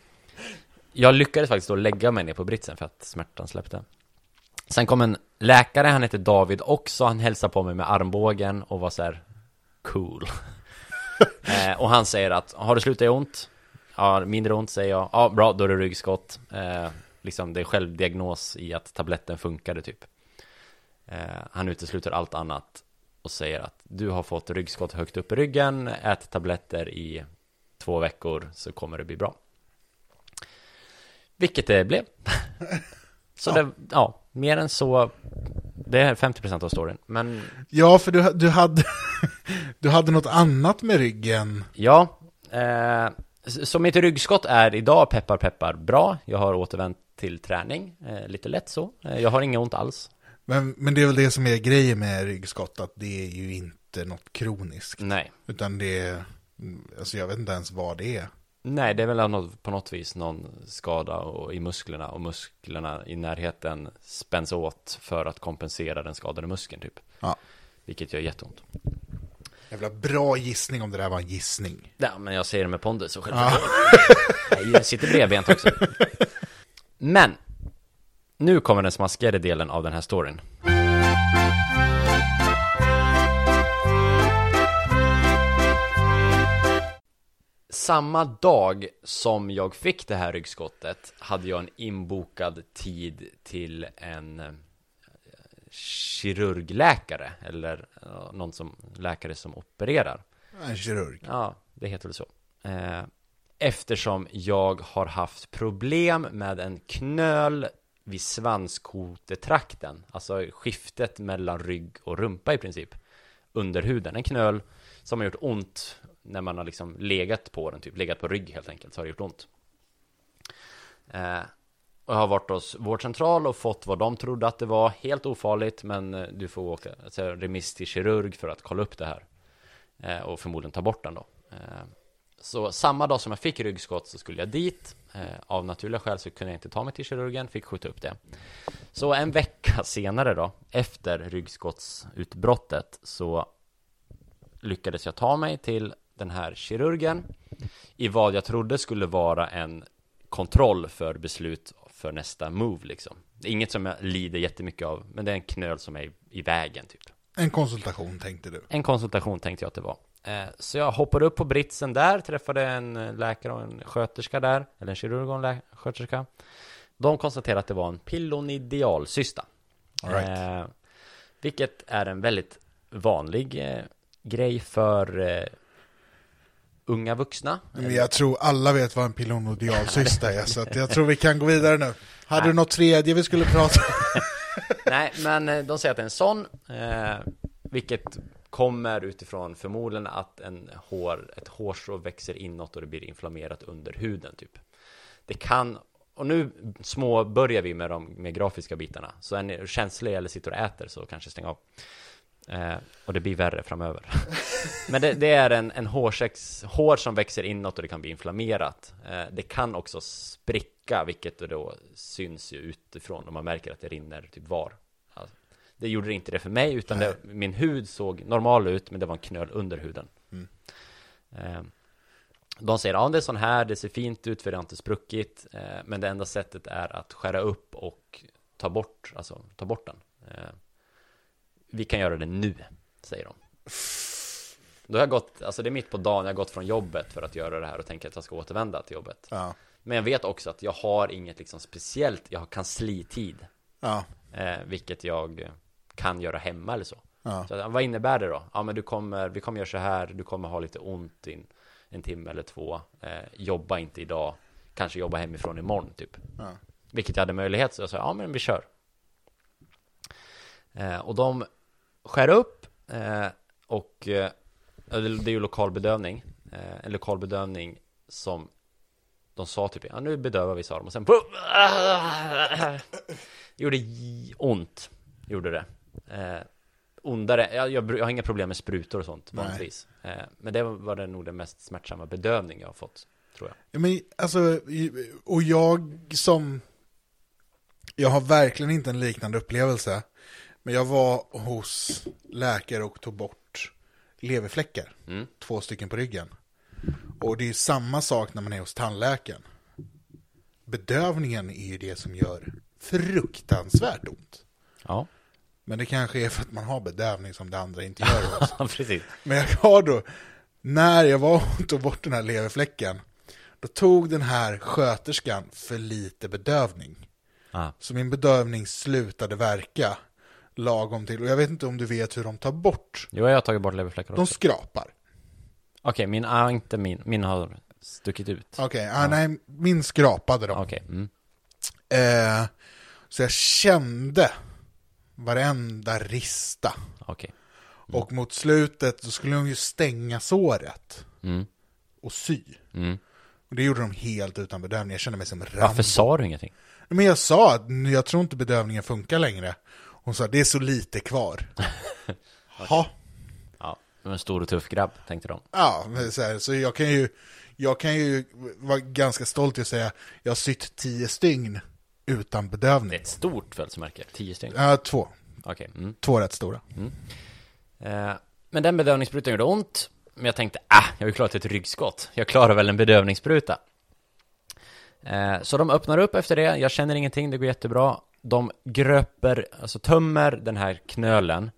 jag lyckades faktiskt då lägga mig ner på britsen för att smärtan släppte. Sen kom en läkare, han heter David också. Han hälsade på mig med armbågen och var så här cool. *laughs* eh, och han säger att, har det slutat ont? Ja, mindre ont säger jag. Ja, bra, då är det ryggskott. Eh, liksom, det är självdiagnos i att tabletten funkade typ. Eh, han utesluter allt annat och säger att du har fått ryggskott högt upp i ryggen, ät tabletter i två veckor så kommer det bli bra. Vilket det blev. *laughs* så Ja. det, ja, mer än så, det är 50% av storyn. Men Ja, för du, du, hade, *laughs* du hade något annat med ryggen. ja, eh, så mitt ryggskott är idag, peppar peppar, bra. Jag har återvänt till träning, eh, lite lätt så. Eh, jag har inget ont alls. Men, men det är väl det som är grejen med ryggskott, att det är ju inte något kroniskt. Nej. Utan det är, alltså jag vet inte ens vad det är. Nej, det är väl något, på något vis någon skada och, i musklerna och musklerna i närheten spänns åt för att kompensera den skadade muskeln typ. Ja. Vilket gör jätteont. Jävla bra gissning om det där var en gissning. Ja, men jag säger det med pondus och Ja. självförtroende. Jag sitter bredbent också. *laughs* Men, nu kommer den smaskigare delen av den här storyn. Samma dag som jag fick det här ryggskottet hade jag en inbokad tid till en eh, kirurgläkare eller eh, någon som, läkare som opererar. En kirurg. Ja, det heter väl så. Eh, eftersom jag har haft problem med en knöl vid svanskotetrakten, alltså skiftet mellan rygg och rumpa i princip, under huden. En knöl som har gjort ont när man har liksom legat på den, typ legat på rygg helt enkelt, så har det gjort ont. Eh, och jag har varit hos vårdcentral och fått vad de trodde att det var helt ofarligt men eh, du får åka alltså, remiss till kirurg för att kolla upp det här eh, och förmodligen ta bort den då. Eh, så samma dag som jag fick ryggskott så skulle jag dit. Eh, av naturliga skäl så kunde jag inte ta mig till kirurgen, fick skjuta upp det. Så en vecka *laughs* senare då, efter ryggskottsutbrottet, så lyckades jag ta mig till den här kirurgen i vad jag trodde skulle vara en kontroll för beslut för nästa move liksom. Det är inget som jag lider jättemycket av, men det är en knöl som är i, i vägen typ. En konsultation tänkte du. En konsultation tänkte jag att det var. Eh, Så jag hoppade upp på britsen där, träffade en eh, läkare och en sköterska där, eller en kirurg och en lä- sköterska. De konstaterade att det var en pilonidialcysta. Right. Eh, vilket är en väldigt vanlig eh, grej för eh, unga vuxna. Men jag tror alla vet vad en pilonodialcysta är, så jag tror vi kan gå vidare nu. Hade du något tredje vi skulle prata om? *laughs* Nej, men de säger att det är en sån, vilket kommer utifrån förmodligen att en hår, ett hårstrå växer inåt och det blir inflammerat under huden typ. Det kan, och nu små börjar vi med de med grafiska bitarna, så är ni känsliga eller sitter och äter så kanske stäng av. Eh, och det blir värre framöver. *laughs* Men det, det är en, en hårsex, hår som växer inåt och det kan bli inflammerat. Eh, det kan också spricka, vilket då syns ju utifrån om man märker att det rinner typ var. Det gjorde inte det för mig, utan det, min hud såg normal ut, men det var en knöl under huden. Mm. Eh, de säger, ja det är sån här, det ser fint ut för det har inte spruckit, eh, men det enda sättet är att skära upp och ta bort, alltså ta bort den. Eh, vi kan göra det nu, säger de. Då har jag gått, alltså det är mitt på dagen, jag har gått från jobbet för att göra det här och tänker att jag ska återvända till jobbet. Ja, Men jag vet också att jag har inget liksom speciellt, jag har kanslitid, ja, eh, vilket jag kan göra hemma eller så. ja. Så vad innebär det då? Ja men du kommer, vi kommer göra så här, du kommer ha lite ont in en timme eller två, eh, jobba inte idag, kanske jobba hemifrån imorgon typ. ja. Vilket jag hade möjlighet, så jag sa ja men vi kör. Eh, och de skär upp eh, och eh, det är ju lokalbedövning. Eh, en lokalbedövning som de sa typ, ja nu bedövar vi sa de och sen *laughs* gjorde ont, gjorde det. Eh, ondare, jag, jag, jag har inga problem med sprutor och sånt vanligtvis. Eh, men det var det nog den mest smärtsamma bedövning jag har fått, tror jag. Ja, Men alltså, och jag som, jag har verkligen inte en liknande upplevelse. Men jag var hos läkare och tog bort leverfläckar. Mm. Två stycken på ryggen. Och det är samma sak när man är hos tandläkaren. Bedövningen är ju det som gör fruktansvärt ont. Ja, Men det kanske är för att man har bedövning som det andra inte gör. *laughs* precis. Men jag har då, när jag var *laughs* och tog bort den här leverfläcken, då tog den här sköterskan för lite bedövning. Ah. Så min bedövning slutade verka lagom till, och jag vet inte om du vet hur de tar bort. Jo, jag har tagit bort leverfläckar De också. skrapar. Okej, min, ah, inte min, min har stuckit ut. Okej, ah, nej, min skrapade de. Okej, mm. Eh, så jag kände varenda rista. okej. Och mot slutet så skulle de ju stänga såret Mm. och sy. Mm. Och det gjorde de helt utan bedövning. Jag kände mig som Rambo. Varför sa du ingenting? Men jag sa att jag tror inte bedövningen funkar längre. Hon sa det är så lite kvar. *laughs* Ja, Ja, du är en stor och tuff grabb, tänkte de. ja så, här, så jag kan ju jag kan ju vara ganska stolt i att säga jag har sytt tio stygn utan Det är bedövning. ett stort födelsemärke, tio stycken. Ja, två. Okej. Mm. Två rätt stora. Eh, men den bedövningssprutan gjorde ont. Men jag tänkte, ah, jag har ju klarat ett ryggskott. Jag klarar väl en bedövningsspruta. Eh, så de öppnar upp efter det. Jag känner ingenting, det går jättebra. De gröper, alltså tömmer den här knölen.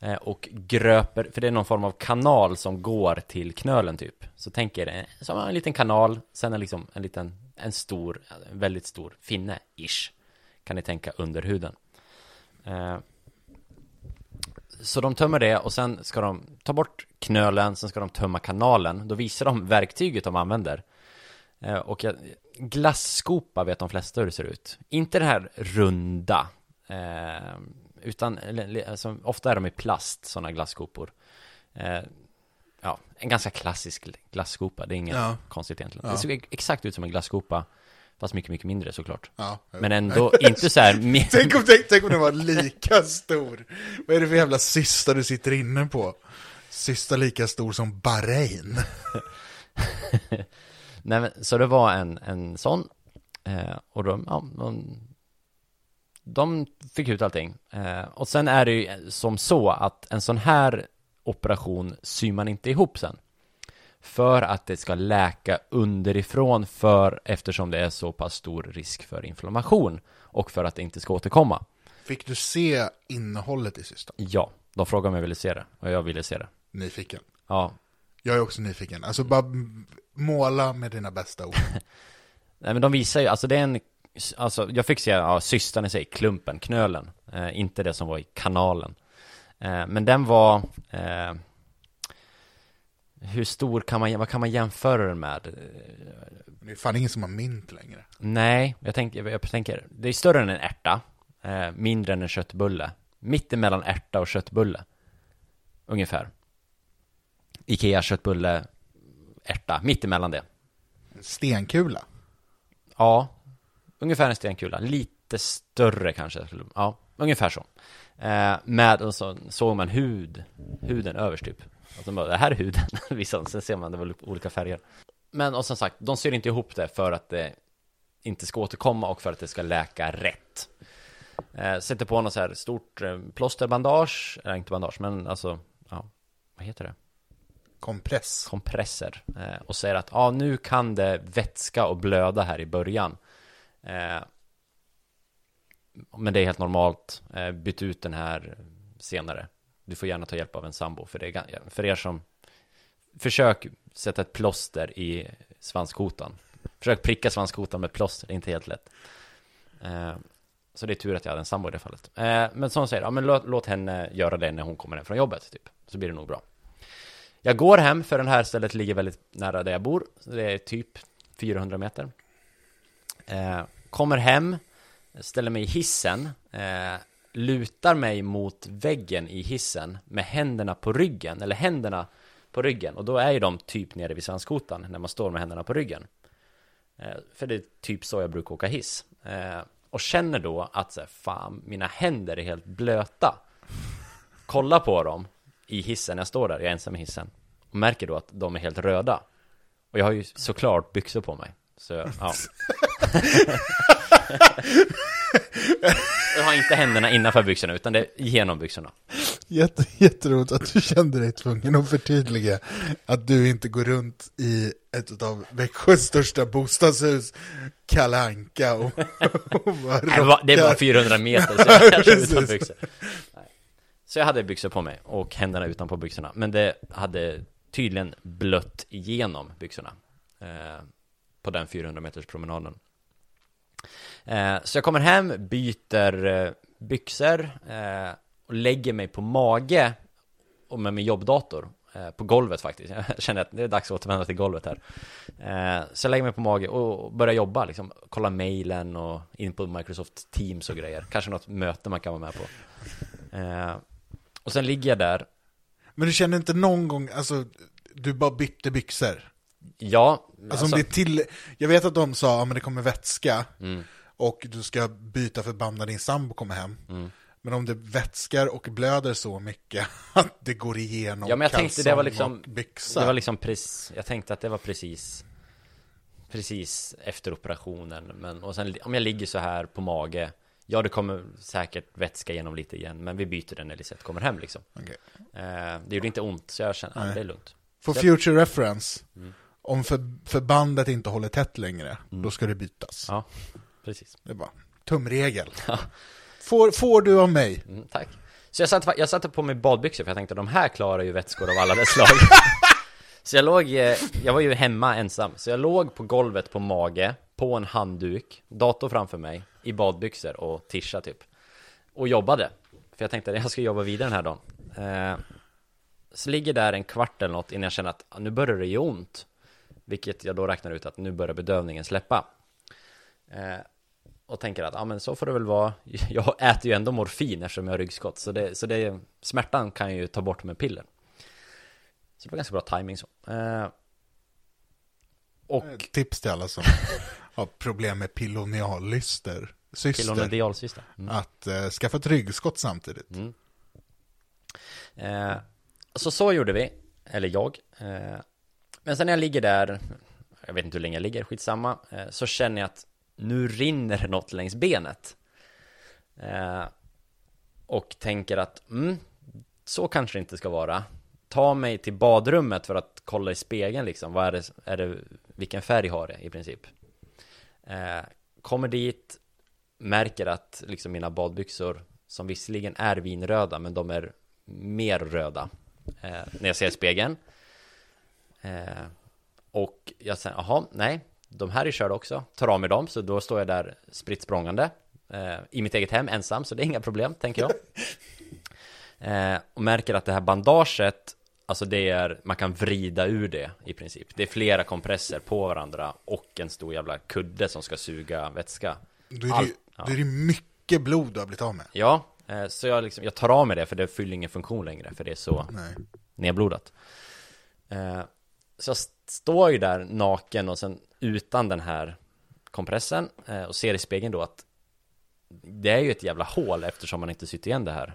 Eh, och gröper, för det är någon form av kanal som går till knölen typ. Så tänk er, eh, som en liten kanal, sen är liksom en liten, en stor, en väldigt stor finne, ish. Kan ni tänka under huden. Eh, så de tömmer det och sen ska de ta bort knölen, sen ska de tömma kanalen. Då visar de verktyget de använder. Eh, och jag, glasskopa vet de flesta hur det ser ut. Inte det här runda. Eh, utan, alltså, ofta är de i plast, sådana glasskopor. Eh, Ja, en ganska klassisk glasskopa. Det är inget Ja. konstigt egentligen. Ja. Det ser exakt ut som en glasskopa. Fast mycket, mycket mindre såklart. Ja, Men ändå inte så här *laughs* mer... Tänk om, tänk, tänk om den var lika stor. Vad är det för jävla cysta du sitter inne på? Cysta lika stor som Bahrain. *laughs* Nej, men, så det var en, en sån. Eh, och de, ja, de, de fick ut allting. Eh, och sen är det ju som så att en sån här operation syr man inte ihop sen. För att det ska läka underifrån för eftersom det är så pass stor risk för inflammation och för att det inte ska återkomma. Fick du se innehållet i cystan? Ja, de frågade om jag ville se det och jag ville se det. Nyfiken. Ja, Jag är också nyfiken. Alltså bara måla med dina bästa ord. *laughs* Nej men de visar ju, alltså det är en Alltså jag fick se, ja, systern i sig, klumpen, knölen eh, Inte det som var i kanalen Men den var eh, Hur stor kan man, vad kan man jämföra den med? Det är fan ingen som har mint längre. Nej, jag tänker, jag tänker Det är större än en ärta eh, Mindre än en köttbulle Mittemellan ärta och köttbulle Ungefär Ikea köttbulle Ärta, mittemellan det En stenkula. Ja, ungefär en stenkula. Lite större kanske. Ja, ungefär så. Eh, med, och så såg man hud, huden överst typ. Och så bara, det här är huden. *laughs* Vissa, sen ser man det var olika färger. Men och som sagt, de syr inte ihop det för att det inte ska återkomma och för att det ska läka rätt. Eh, sätter på något så här stort eh, plåsterbandage, eller inte bandage, men alltså, ja, vad heter det? Kompress. kompresser eh, och säger att ah, nu kan det vätska och blöda här i början. Eh, men det är helt normalt. Eh, byt ut den här senare. Du får gärna ta hjälp av en sambo för, det är, för er som Försök sätta ett plåster i svanskotan. Försök pricka svanskotan med plåster, det är inte helt lätt. Eh, så det är tur att jag hade en sambo i det fallet. Eh, men som säger, ja, men låt, låt henne göra det när hon kommer hem från jobbet, typ. Så blir det nog bra. Jag går hem, för den här stället ligger väldigt nära där jag bor. Det är typ 400 meter. Kommer hem, ställer mig i hissen, eh, lutar mig mot väggen i hissen med händerna på ryggen, eller händerna på ryggen. Och då är ju de typ nere vid svanskotan när man står med händerna på ryggen. Eh, för det är typ så jag brukar åka hiss. Eh, och känner då att så här, fan, mina händer är helt blöta. Kolla på dem i hissen, jag står där, jag är ensam i hissen. Och märker då att de är helt röda. Och jag har ju såklart byxor på mig. Så, ja. *laughs* jag har inte händerna innanför byxorna, utan det är genom byxorna. Jätte, jätteroligt att du kände dig tvungen att förtydliga att du inte går runt i ett av Växjös största bostadshus, Kalle Anka och, och bara Nej, Det var rockar. 400 meter, så *laughs* jag kanske utan byxor. Nej. Så jag hade byxor på mig och händerna utanpå byxorna. Men det hade tydligen blött igenom byxorna. Eh, på den 400 meters promenaden. Eh, så jag kommer hem, byter eh, byxor eh, och lägger mig på mage och med min jobbdator eh, på golvet faktiskt. *laughs* Jag känner att det är dags att återvända till golvet här. Eh, så jag lägger mig på mage och börjar jobba liksom. Kolla mejlen och in på Microsoft Teams och grejer. Kanske något möte man kan vara med på. Eh, och sen ligger jag där. Men du kände inte någon gång, alltså, du bara bytte byxor? Ja, Alltså, om det till, jag vet att de sa, ja men det kommer vätska, Mm. och du ska byta förband när din sambo kommer hem. Mm. Men om det vätskar och blöder så mycket *laughs* att det går igenom Ja, men jag tänkte det var liksom- byxa. Det var liksom precis, jag tänkte att det var precis Precis efter operationen men, och sen om jag ligger så här på mage Ja det kommer säkert vätska igenom lite igen Men vi byter den när Lisette kommer hem liksom Okej. eh, Det gjorde inte ont så jag känner, ja, det är lugnt For future reference, Mm. Om för, förbandet inte håller tätt längre, då ska det bytas. Ja, precis Det är bara tumregel. *laughs* Ja. Får, får du av mig? mm, Tack Så jag satte, jag satte på mig badbyxor för jag tänkte de här klarar ju vätskor av alla dess slag *laughs* Så jag låg, eh, jag var ju hemma ensam Så jag låg på golvet på mage På en handduk Dator framför mig I badbyxor och tisha typ Och jobbade För jag tänkte att jag ska jobba vidare den här dagen eh, Så ligger där en kvart eller något innan jag känner att nu börjar det göra ont Vilket jag då räknar ut att nu börjar bedövningen släppa eh, och tänker att ja men så får det väl vara *laughs* Jag äter ju ändå morfin eftersom jag har ryggskott Så, det, så det, smärtan kan jag ju ta bort med piller Så det var ganska bra timing så eh, Och Tips till alla som *laughs* har problem med piloniallyster. Syster. pilonedialsyster. Mm. Att eh, skaffa ett ryggskott samtidigt. Mm. Eh, så så gjorde vi, eller jag. Eh, men sen när jag ligger där, jag vet inte hur länge jag ligger, skitsamma, eh, så känner jag att nu rinner det något längs benet. Eh, och tänker att, mm, så kanske det inte ska vara. Ta mig till badrummet för att kolla i spegeln liksom, vad är det, är det vilken färg har det i princip? Eh, kommer dit, märker att liksom mina badbyxor, som visserligen är vinröda, men de är mer röda när jag ser spegeln. Eh, och jag säger, jaha, nej, de här är körda också. Tar av mig dem, så då står jag där spritt språngande eh, i mitt eget hem ensam, så det är inga problem, tänker jag. *laughs* Eh, och märker att det här bandaget, alltså det är, man kan vrida ur det i princip. Det är flera kompresser på varandra och en stor jävla kudde som ska suga vätska. Då är, det, Allt- ja. då är det mycket blod du har blivit av med. Ja, eh, så jag, liksom, jag tar av mig det för det fyller ingen funktion längre, för det är så Nej. nedblodat. Eh, så jag st- står ju där naken och sen utan den här kompressen eh, och ser i spegeln då att det är ju ett jävla hål eftersom man inte sytt igen det här.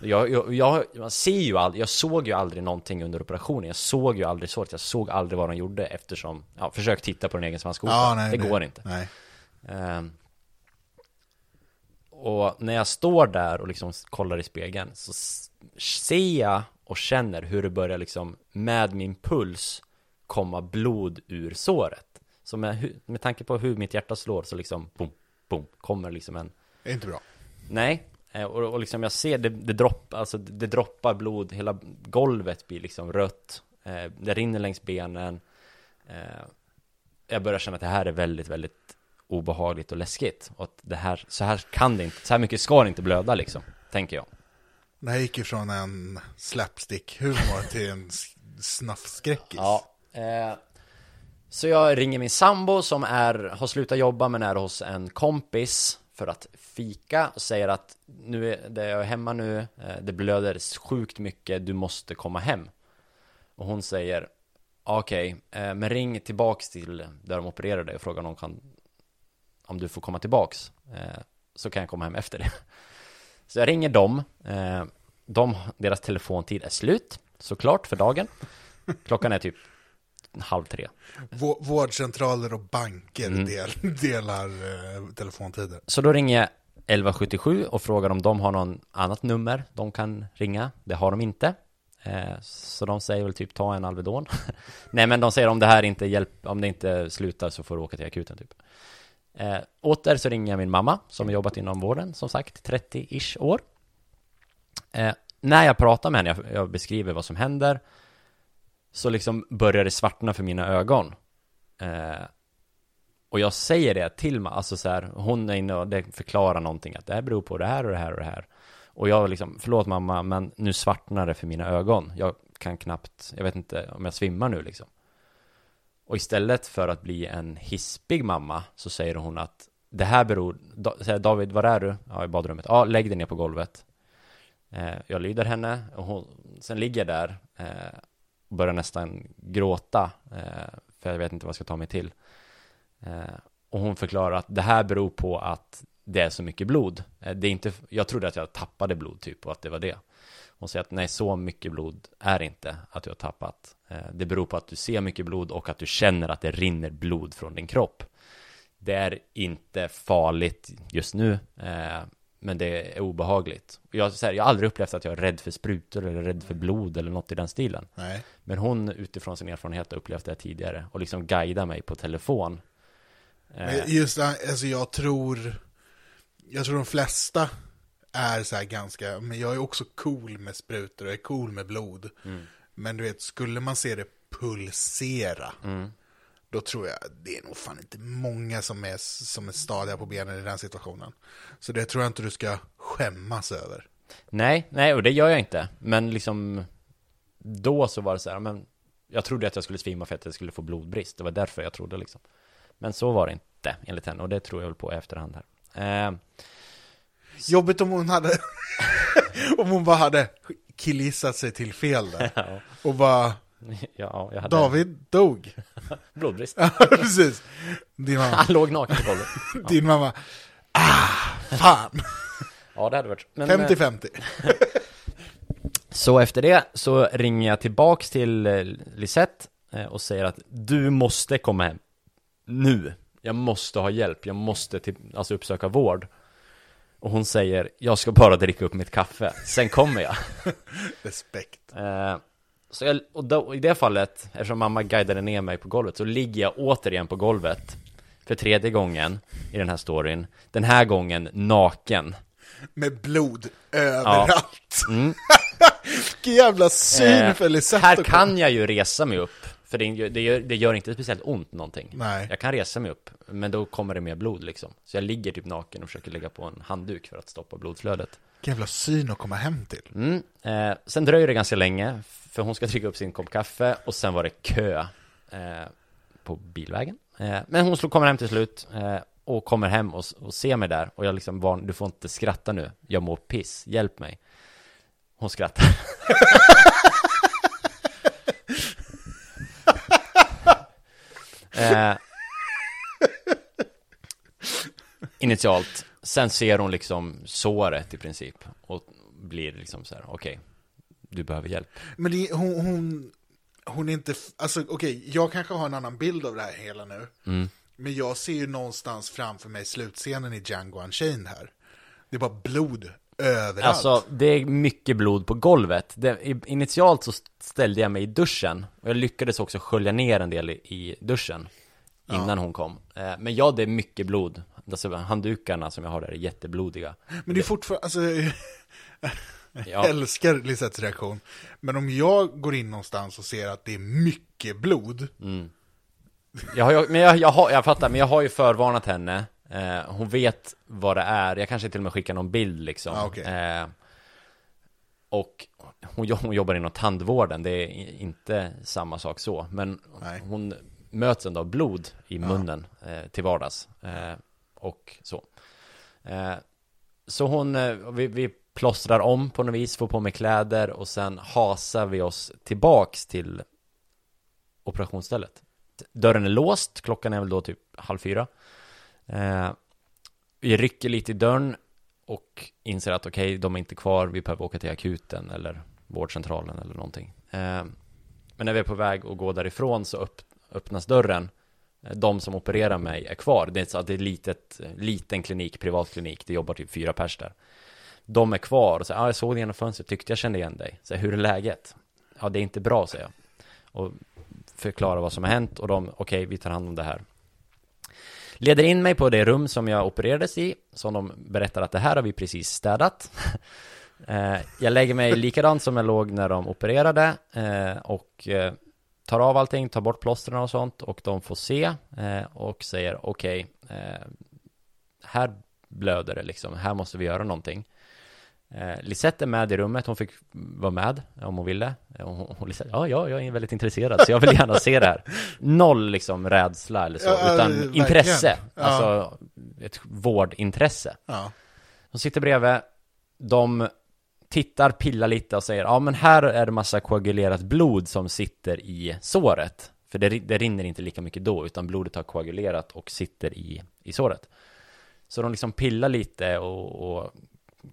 Jag, jag, jag, man ser ju aldrig, jag såg ju aldrig någonting under operationen, jag såg ju aldrig såret, jag såg aldrig vad de gjorde eftersom, ja, försök titta på din egen svanskota, Ja, nej, det går inte. Nej. Ehm, och när jag står där och liksom kollar i spegeln så ser jag och känner hur det börjar liksom med min puls komma blod ur såret. Så med, med tanke på hur mitt hjärta slår så liksom boom, boom, kommer liksom en Det är inte bra. Nej, eh, och, och liksom jag ser det, det droppar, alltså det, det droppar blod, hela golvet blir liksom rött, eh, det rinner längs benen. Eh, jag börjar känna att det här är väldigt, väldigt obehagligt och läskigt. Och att det här, så här kan det inte, så här mycket ska det inte blöda liksom, tänker jag. Det här gick ju från en slapstick-humor till en snaffskräckis. Ja. Eh, så jag ringer min sambo som är, har slutat jobba men är hos en kompis för att fika och säger att nu är det jag hemma nu, eh, det blöder sjukt mycket, du måste komma hem. Och hon säger okej, okay, men ring tillbaks till där de opererade dig och fråga om kan om du får komma tillbaks eh, så kan jag komma hem efter det. Så jag ringer dem, eh, de, deras telefontid är slut såklart för dagen. Klockan är typ halv tre. Vå- Vårdcentraler och banker Mm. del, delar eh, telefontider. Så då ringer jag 1177 och frågar om de har någon annat nummer de kan ringa. Det har de inte. Eh, så de säger väl typ ta en Alvedon. *laughs* Nej men de säger om det här inte hjälp, om det inte slutar så får du åka till akuten typ. Eh, åter så ringer jag min mamma som har jobbat inom vården som sagt 30-ish år. Eh, när jag pratar med henne, jag, jag beskriver vad som händer så liksom börjar det svartna för mina ögon. Eh, och jag säger det till mig, alltså så här, hon är inne och det förklarar någonting att det här beror på det här och det här och det här. Och jag liksom, förlåt mamma, men nu svartnar det för mina ögon. Jag kan knappt, jag vet inte om jag svimmar nu liksom. Och istället för att bli en hispig mamma så säger hon att det här beror, säger David, var är du? Ja, i badrummet. Ja, lägg dig ner på golvet. Eh, jag lyder henne och hon, sen ligger jag där eh, och börjar nästan gråta. Eh, för jag vet inte vad jag ska ta mig till. Eh, och hon förklarar att det här beror på att det är så mycket blod. Eh, det är inte, jag trodde att jag tappade blod typ och att det var det. Hon säger att nej, så mycket blod är inte att du har tappat. Eh, det beror på att du ser mycket blod och att du känner att det rinner blod från din kropp. Det är inte farligt just nu, eh, men det är obehagligt. Jag, här, jag har aldrig upplevt att jag är rädd för sprutor eller rädd för blod eller något i den stilen. Nej. Men hon utifrån sin erfarenhet har upplevt det tidigare och liksom guidar mig på telefon. Eh, Men Just det, alltså jag tror, jag tror de flesta är så här ganska, men jag är också cool med sprutor, jag är cool med blod. Mm. Men du vet, skulle man se det pulsera, mm. då tror jag, det är nog fan inte många som är, som är stadiga på benen i den situationen. Så det tror jag inte du ska skämmas över. Nej, nej, och det gör jag inte. Men liksom då så var det så här, men jag trodde att jag skulle svimma för att jag skulle få blodbrist. Det var därför jag trodde liksom. Men så var det inte enligt henne och det tror jag väl på i efterhand här. Eh, Jobbigt om hon hade, *laughs* om hon bara hade killgissat sig till fel där. *laughs* ja. Och bara, Ja, hade David dog. *laughs* blodbrist. *laughs* Ja, precis. Din mamma, Han låg naken på golvet. din mamma, ah, fan. Ja, det hade varit. Men, eh, 50-50. Så efter det så ringer jag tillbaks till eh, Lisette eh, och säger att du måste komma hem. Nu. Jag måste ha hjälp. Jag måste till, alltså uppsöka vård. Och hon säger, jag ska bara dricka upp mitt kaffe. Sen kommer jag. *laughs* Respekt. Eh, så jag, och då, i det fallet, eftersom mamma guidade ner mig på golvet, så ligger jag återigen på golvet för tredje gången i den här storyn. Den här gången naken. Med blod överallt. Mm. *laughs* Vilken jävla syn Eh, för Lisette. Här kan jag ju resa mig upp, för det, gör- det, gör, det gör inte speciellt ont någonting. Nej. Jag kan resa mig upp, men då kommer det mer blod liksom. Så jag ligger typ naken och försöker lägga på en handduk för att stoppa blodflödet. Vilken jävla syn att komma hem till. Mm. Eh, sen dröjer det ganska länge, för hon ska dricka upp sin kopp kaffe och sen var det kö eh, på bilvägen. Eh, men hon kommer hem till slut eh, och kommer hem och, och ser mig där och jag liksom varn, du får inte skratta nu, jag mår piss, hjälp mig. Hon skrattar. *laughs* eh, initialt. Sen ser hon liksom såret i princip och blir liksom så här, okej, du behöver hjälp. Men det, hon, hon, hon är inte, alltså okej, jag kanske har en annan bild av det här hela nu. Mm. Men jag ser ju någonstans framför mig slutscenen i Django Unchained här. Det är bara blod överallt. Alltså, det är mycket blod på golvet. Det, initialt så ställde jag mig i duschen och jag lyckades också skölja ner en del i, i duschen innan hon kom. Eh, men ja, det är mycket blod. Alltså, handdukarna som jag har där är jätteblodiga. Men det är fortfarande, alltså, *laughs* jag Ja. älskar Lisettes reaktion. Men om jag går in någonstans och ser att det är mycket blod, Jag har, men jag, jag, har, jag fattar, men jag har ju förvarnat henne. Eh, hon vet vad det är. Jag kanske till och med skickar någon bild liksom. Ah, okej. eh, och hon, hon jobbar inom tandvården. Det är inte samma sak så. Men Nej. hon möts ändå av blod i munnen eh, till vardags. Eh, och så. Eh, så hon, eh, vi, vi plåstrar om på något vis, får på mig kläder och sen hasar vi oss tillbaks till operationsstället. Dörren är låst, klockan är väl då typ halv fyra. Eh, vi rycker lite i dörren och inser att okej, de är inte kvar, vi behöver åka till akuten eller vårdcentralen eller någonting. Eh, men när vi är på väg att gå därifrån så upp, öppnas dörren. Eh, de som opererar mig är kvar. Det är, så att det är litet, liten klinik, privat klinik, Det jobbar typ fyra pers där. De är kvar och säger, ah, jag såg dig genom fönstret, tyckte jag kände igen dig. Så, hur är läget? Ja, det är inte bra, säger jag. Och förklarar vad som har hänt och de, okej, vi tar hand om det här. Leder in mig på det rum som jag opererades i, som de berättar att det här har vi precis städat. *laughs* Eh, jag lägger mig likadant som jag låg när de opererade eh, och eh, tar av allting, tar bort plåstren och sånt och de får se och säger okej, okay, här blöder det liksom, här måste vi göra någonting. Eh, Lisette är med i rummet, hon fick vara med om hon ville. Eh, hon, hon Lisette, ja, ja, jag är väldigt intresserad, så jag vill gärna se det här. Noll liksom rädsla eller så, Ja, utan verkligen. intresse. Ja. Alltså ett vårdintresse. ja. De sitter bredvid, de tittar, pillar lite och säger ja men här är det massa koagulerat blod som sitter i såret. För det, det rinner inte lika mycket då, utan blodet har koagulerat och sitter i, i såret. Så de liksom pillar lite och, och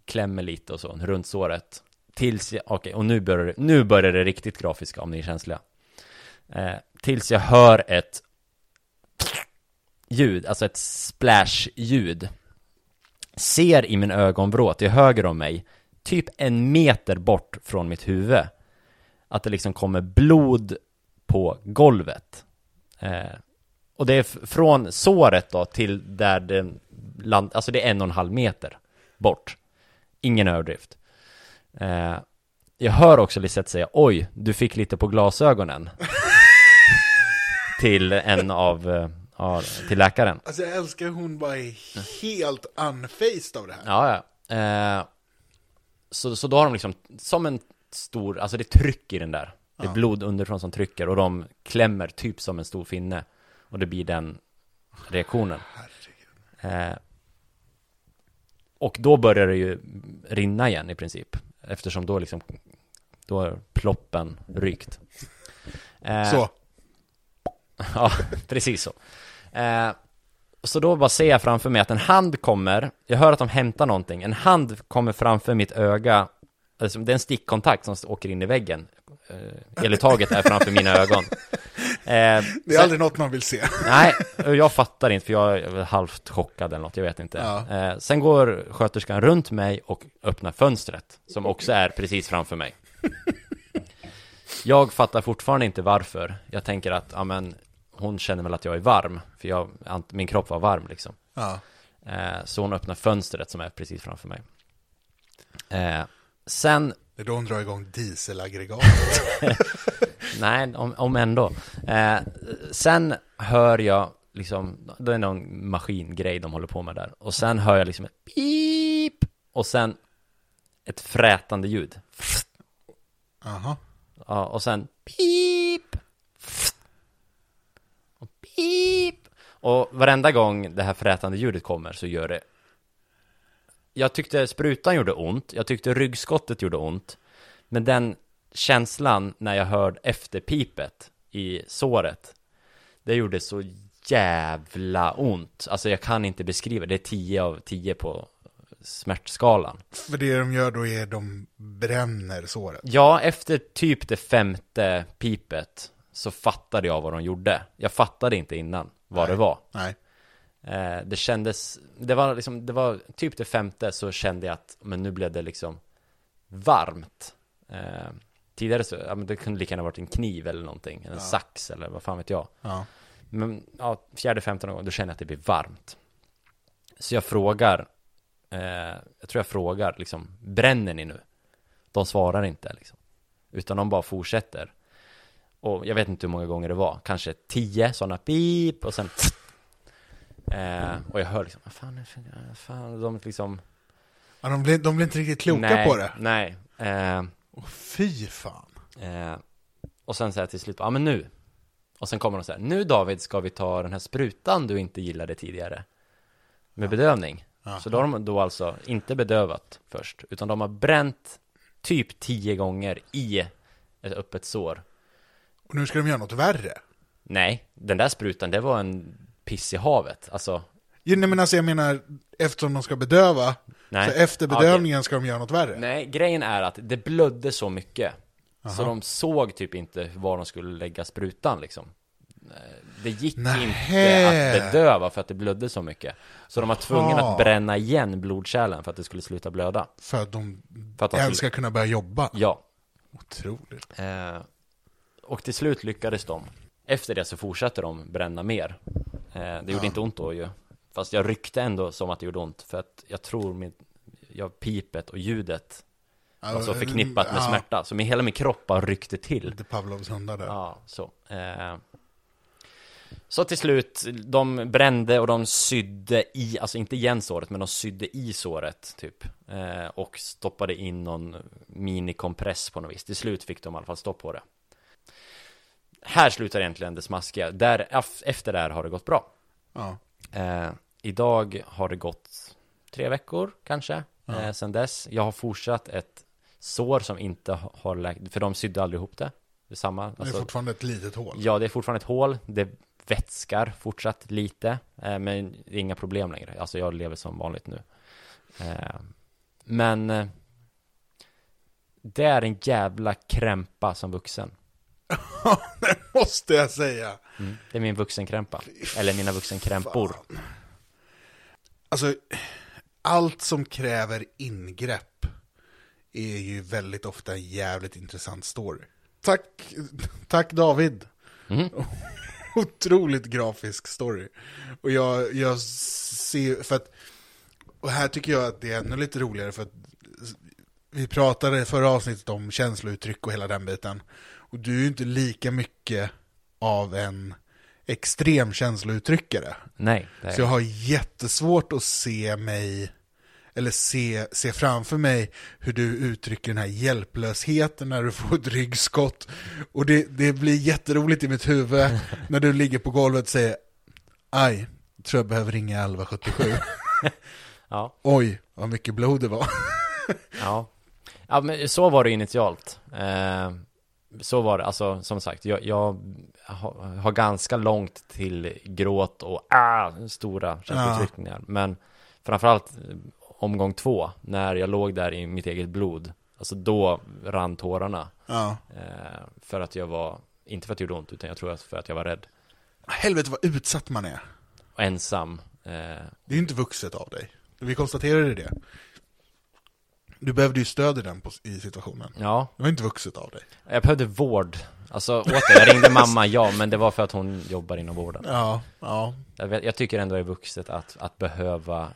klämmer lite och så runt såret. Tills jag, okej, och nu börjar, det, nu börjar det riktigt grafiska om ni är känsliga. Eh, tills jag hör ett ljud, alltså ett splash-ljud ser i min ögonvrå till höger om mig, typ en meter bort från mitt huvud, att det liksom kommer blod på golvet. Eh, och det är från såret då till där den, land, alltså det är en och en halv meter bort. Ingen överdrift. Eh, jag hör också Lisette säga, oj, du fick lite på glasögonen. till en av, eh, ja, till läkaren. Alltså jag älskar hon bara är helt unfaced av det här. Ja, ja. Eh, så, så då har de liksom, som en stor, alltså det tryck i den där. Det är blod underifrån som trycker och de klämmer typ som en stor finne. Och det blir den reaktionen. Eh, och då börjar det ju rinna igen i princip. Eftersom då liksom, då har ploppen rykt. Eh, Så. *laughs* Ja, precis så. Eh, så då bara ser jag framför mig att en hand kommer, jag hör att de hämtar någonting, en hand kommer framför mitt öga, alltså det är en stickkontakt som åker in i väggen. Eh, elutaget är framför mina ögon. Eh, Det är sen- aldrig något man vill se. Nej, *laughs* jag fattar inte för jag är halvt chockad eller något, jag vet inte. Ja. Eh, sen går sköterskan runt mig och öppnar fönstret, som också är precis framför mig. Jag fattar fortfarande inte varför. Jag tänker att, ja men, hon känner väl att jag är varm, för jag, min kropp var varm liksom. Ja. Eh, så hon öppnar fönstret som är precis framför mig. Sen Det är då hon drar igång dieselaggregat. *laughs* Nej, om, om ändå. Eh, sen hör jag liksom, det är någon maskingrej de håller på med där. Och sen hör jag liksom ett pip och sen ett frätande ljud. Jaha. Ja, och sen pip och pip. Och varenda gång det här frätande ljudet kommer så gör det Jag tyckte sprutan gjorde ont, jag tyckte ryggskottet gjorde ont Men den känslan när jag hörde efter pipet i såret Det gjorde så jävla ont Alltså jag kan inte beskriva, det är 10 av 10 på smärtskalan För det de gör då är de bränner såret. Ja, efter typ det femte pipet så fattade jag vad de gjorde. Jag fattade inte innan vad Nej. det var. Nej. Eh, det kändes, det var liksom, det var typ det femte så kände jag att, men nu blev det liksom varmt. Eh, tidigare så, ja men det kunde lika gärna varit en kniv eller någonting, en Ja. sax eller vad fan vet jag. Ja. Men ja, fjärde, femte gången, då känner jag att det blir varmt. Så jag frågar, eh, jag tror jag frågar liksom, bränner ni nu? De svarar inte liksom. Utan de bara fortsätter. Och jag vet inte hur många gånger det var, kanske tio sådana pip och sen eh, Och jag hör liksom, vad fan, fan, de liksom Ja, de, blir, de blir inte riktigt kloka nej, på det. Nej, eh, Åh, fy fan. Eh, och sen säger jag till slut, ja men nu. Och sen kommer de så här, nu David ska vi ta den här sprutan du inte gillade tidigare. Med bedövning. Ja. Så då har de då alltså inte bedövat först, utan de har bränt typ tio gånger i ett öppet sår. Och nu ska de göra något värre. Nej, den där sprutan, det var en piss i havet. Alltså, Jo, nej, men alltså jag menar, eftersom de ska bedöva, nej. så efter Ja, bedövningen ska de göra något värre. Nej, grejen är att det blödde så mycket Så Aha. de såg typ inte var de skulle lägga sprutan liksom Eh, Det gick Nähä. inte att bedöva för att det blödde så mycket Så de var tvungna att bränna igen blodkärlen för att det skulle sluta blöda För att de För att de ens skulle... ska kunna börja jobba. Ja Otroligt. eh, Och till slut lyckades de Efter det så fortsatte de bränna mer Det gjorde Ja. inte ont då ju Fast jag ryckte ändå som att det gjorde ont För att jag tror min jag, pipet och ljudet var så förknippat med Ja, smärta Så min, hela min kropp bara ryckte till Lite Pavlovs hundar där. Ja, så. Eh, så till slut, de brände och de sydde i, alltså inte igen såret, men de sydde i såret typ. Eh, och stoppade in någon minikompress på något vis. Till slut fick de i alla fall stopp på det. Här slutar egentligen det smaskiga. Där, efter det här har det gått bra. Ja. Eh, idag har det gått tre veckor kanske, Ja. eh, sen dess. Jag har fortsatt ett sår som inte ha- har läkt, för de sydde aldrig ihop det. Det är samma. Det är Alltså, fortfarande ett litet hål. ja, det är fortfarande ett hål. Det vätskar fortsatt lite, eh, men det är inga problem längre. Alltså jag lever som vanligt nu. Eh, men eh, det är en jävla krämpa som vuxen. *laughs* det måste jag säga. Det är min vuxenkrämpa. Eller mina vuxenkrämpor. Fan. Alltså, allt som kräver ingrepp är ju väldigt ofta en jävligt intressant story. Tack, tack David. Mhm. *laughs* Otroligt grafisk story. Och jag, jag ser, för att, och här tycker jag att det är ännu lite roligare för att vi pratade i förra avsnittet om känslouttryck och hela den biten. Och du är ju inte lika mycket av en extrem känslouttryckare. Nej, det är Så jag har jättesvårt att se mig, eller se, se framför mig hur du uttrycker den här hjälplösheten när du får ett ryggskott. Och det, det blir jätteroligt i mitt huvud *laughs* när du ligger på golvet och säger Aj, tror jag behöver ringa 1177. *laughs* Ja, Oj, vad mycket blod det var. ja. Ja, men så var det initialt. Eh, så var det, alltså som sagt, jag, jag har, har ganska långt till gråt och ah, stora känslotryckningar. Men framförallt eh, omgång två, när jag låg där i mitt eget blod, alltså då rann tårarna. Ja. Eh, för att jag var, inte för att det gjorde ont, utan jag tror att för att jag var rädd. Helvete vad utsatt man är. Och ensam. Eh, Det är inte vuxet av dig. Vi konstaterade det. Du behövde ju stöd i den pos- i situationen. ja, Det var inte vuxet av dig. jag behövde vård. Alltså åter, jag ringde mamma, ja, men det var för att hon jobbar inom vården. Ja, ja. Jag, jag tycker ändå det är vuxet att, att behöva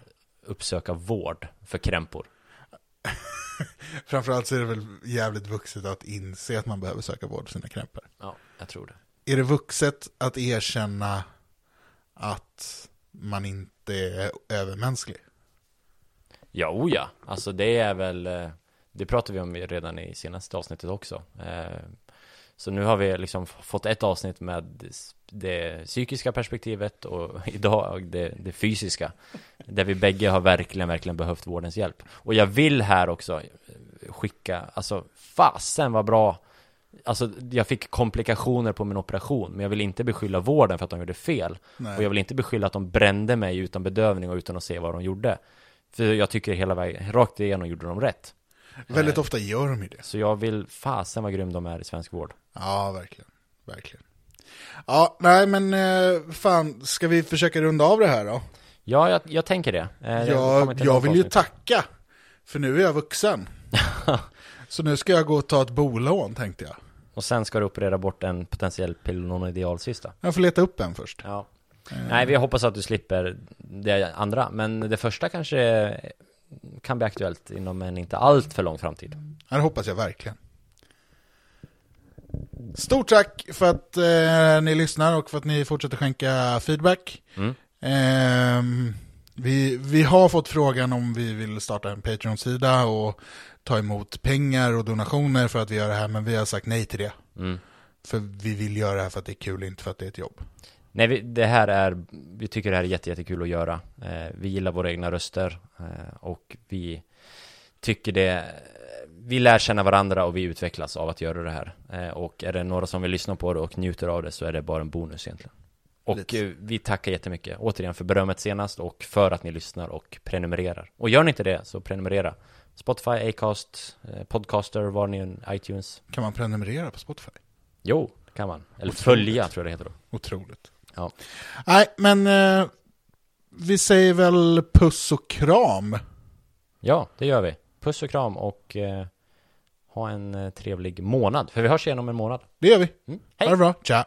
uppsöka vård för krämpor. *laughs* Framförallt så är det väl jävligt vuxet att inse att man behöver söka vård för sina krämpor. Ja, jag tror det. Är det vuxet att erkänna att man inte är övermänsklig? Ja, o ja. Alltså det är väl, eh, det pratade vi om redan i senaste avsnittet också. Eh, Så nu har vi liksom fått ett avsnitt med det psykiska perspektivet och *laughs* idag det, det fysiska. Där vi bägge har verkligen, verkligen behövt vårdens hjälp. Och jag vill här också skicka, alltså fasen vad bra Alltså jag fick komplikationer på min operation Men jag vill inte beskylla vården för att de gjorde fel Nej. Och jag vill inte beskylla att de brände mig utan bedövning och utan att se vad de gjorde För jag tycker hela vägen, rakt igenom gjorde de rätt Väldigt ofta gör de ju det. Så jag vill, fasen vad grym de är i svensk vård Ja, verkligen. Verkligen. Ja, nej men eh, fan, ska vi försöka runda av det här då? Ja, jag, jag tänker det Eh, Jag, jag något vill ju tacka, för nu är jag vuxen. *laughs* Så nu ska jag gå och ta ett bolån tänkte jag. Och sen ska du operera bort en potentiell pilononidealcysta Jag får leta upp en först. Ja Eh, Nej, vi hoppas att du slipper det andra Men det första kanske kan bli aktuellt inom en inte allt för lång framtid Det hoppas jag verkligen. Stort tack för att eh, ni lyssnar och för att ni fortsätter skänka feedback. mm. Ehm, vi, vi har fått frågan om vi vill starta en Patreon-sida och ta emot pengar och donationer för att vi gör det här, men vi har sagt nej till det. Mm. För vi vill göra det här för att det är kul, inte för att det är ett jobb. Nej, vi, det här är, vi tycker det här är jätte, jättekul att göra. Eh, vi gillar våra egna röster eh, och vi tycker det, vi lär känna varandra och vi utvecklas av att göra det här. Eh, och är det några som vill lyssna på det och njuter av det så är det bara en bonus egentligen. Och Lite. eh, vi tackar jättemycket, återigen för berömmet senast och för att ni lyssnar och prenumererar. Och gör ni inte det så prenumerera. Spotify, Acast, eh, Podcaster, var ni en iTunes. Kan man prenumerera på Spotify? Jo, det kan man. Eller Otroligt. följa tror jag det heter då. Otroligt. Ja. Nej, men eh, vi säger väl puss och kram. Ja, det gör vi. Puss och kram och eh, ha en eh, trevlig månad. För vi hörs igen om en månad. Det gör vi. Mm. Ha Hej! det bra. Ciao.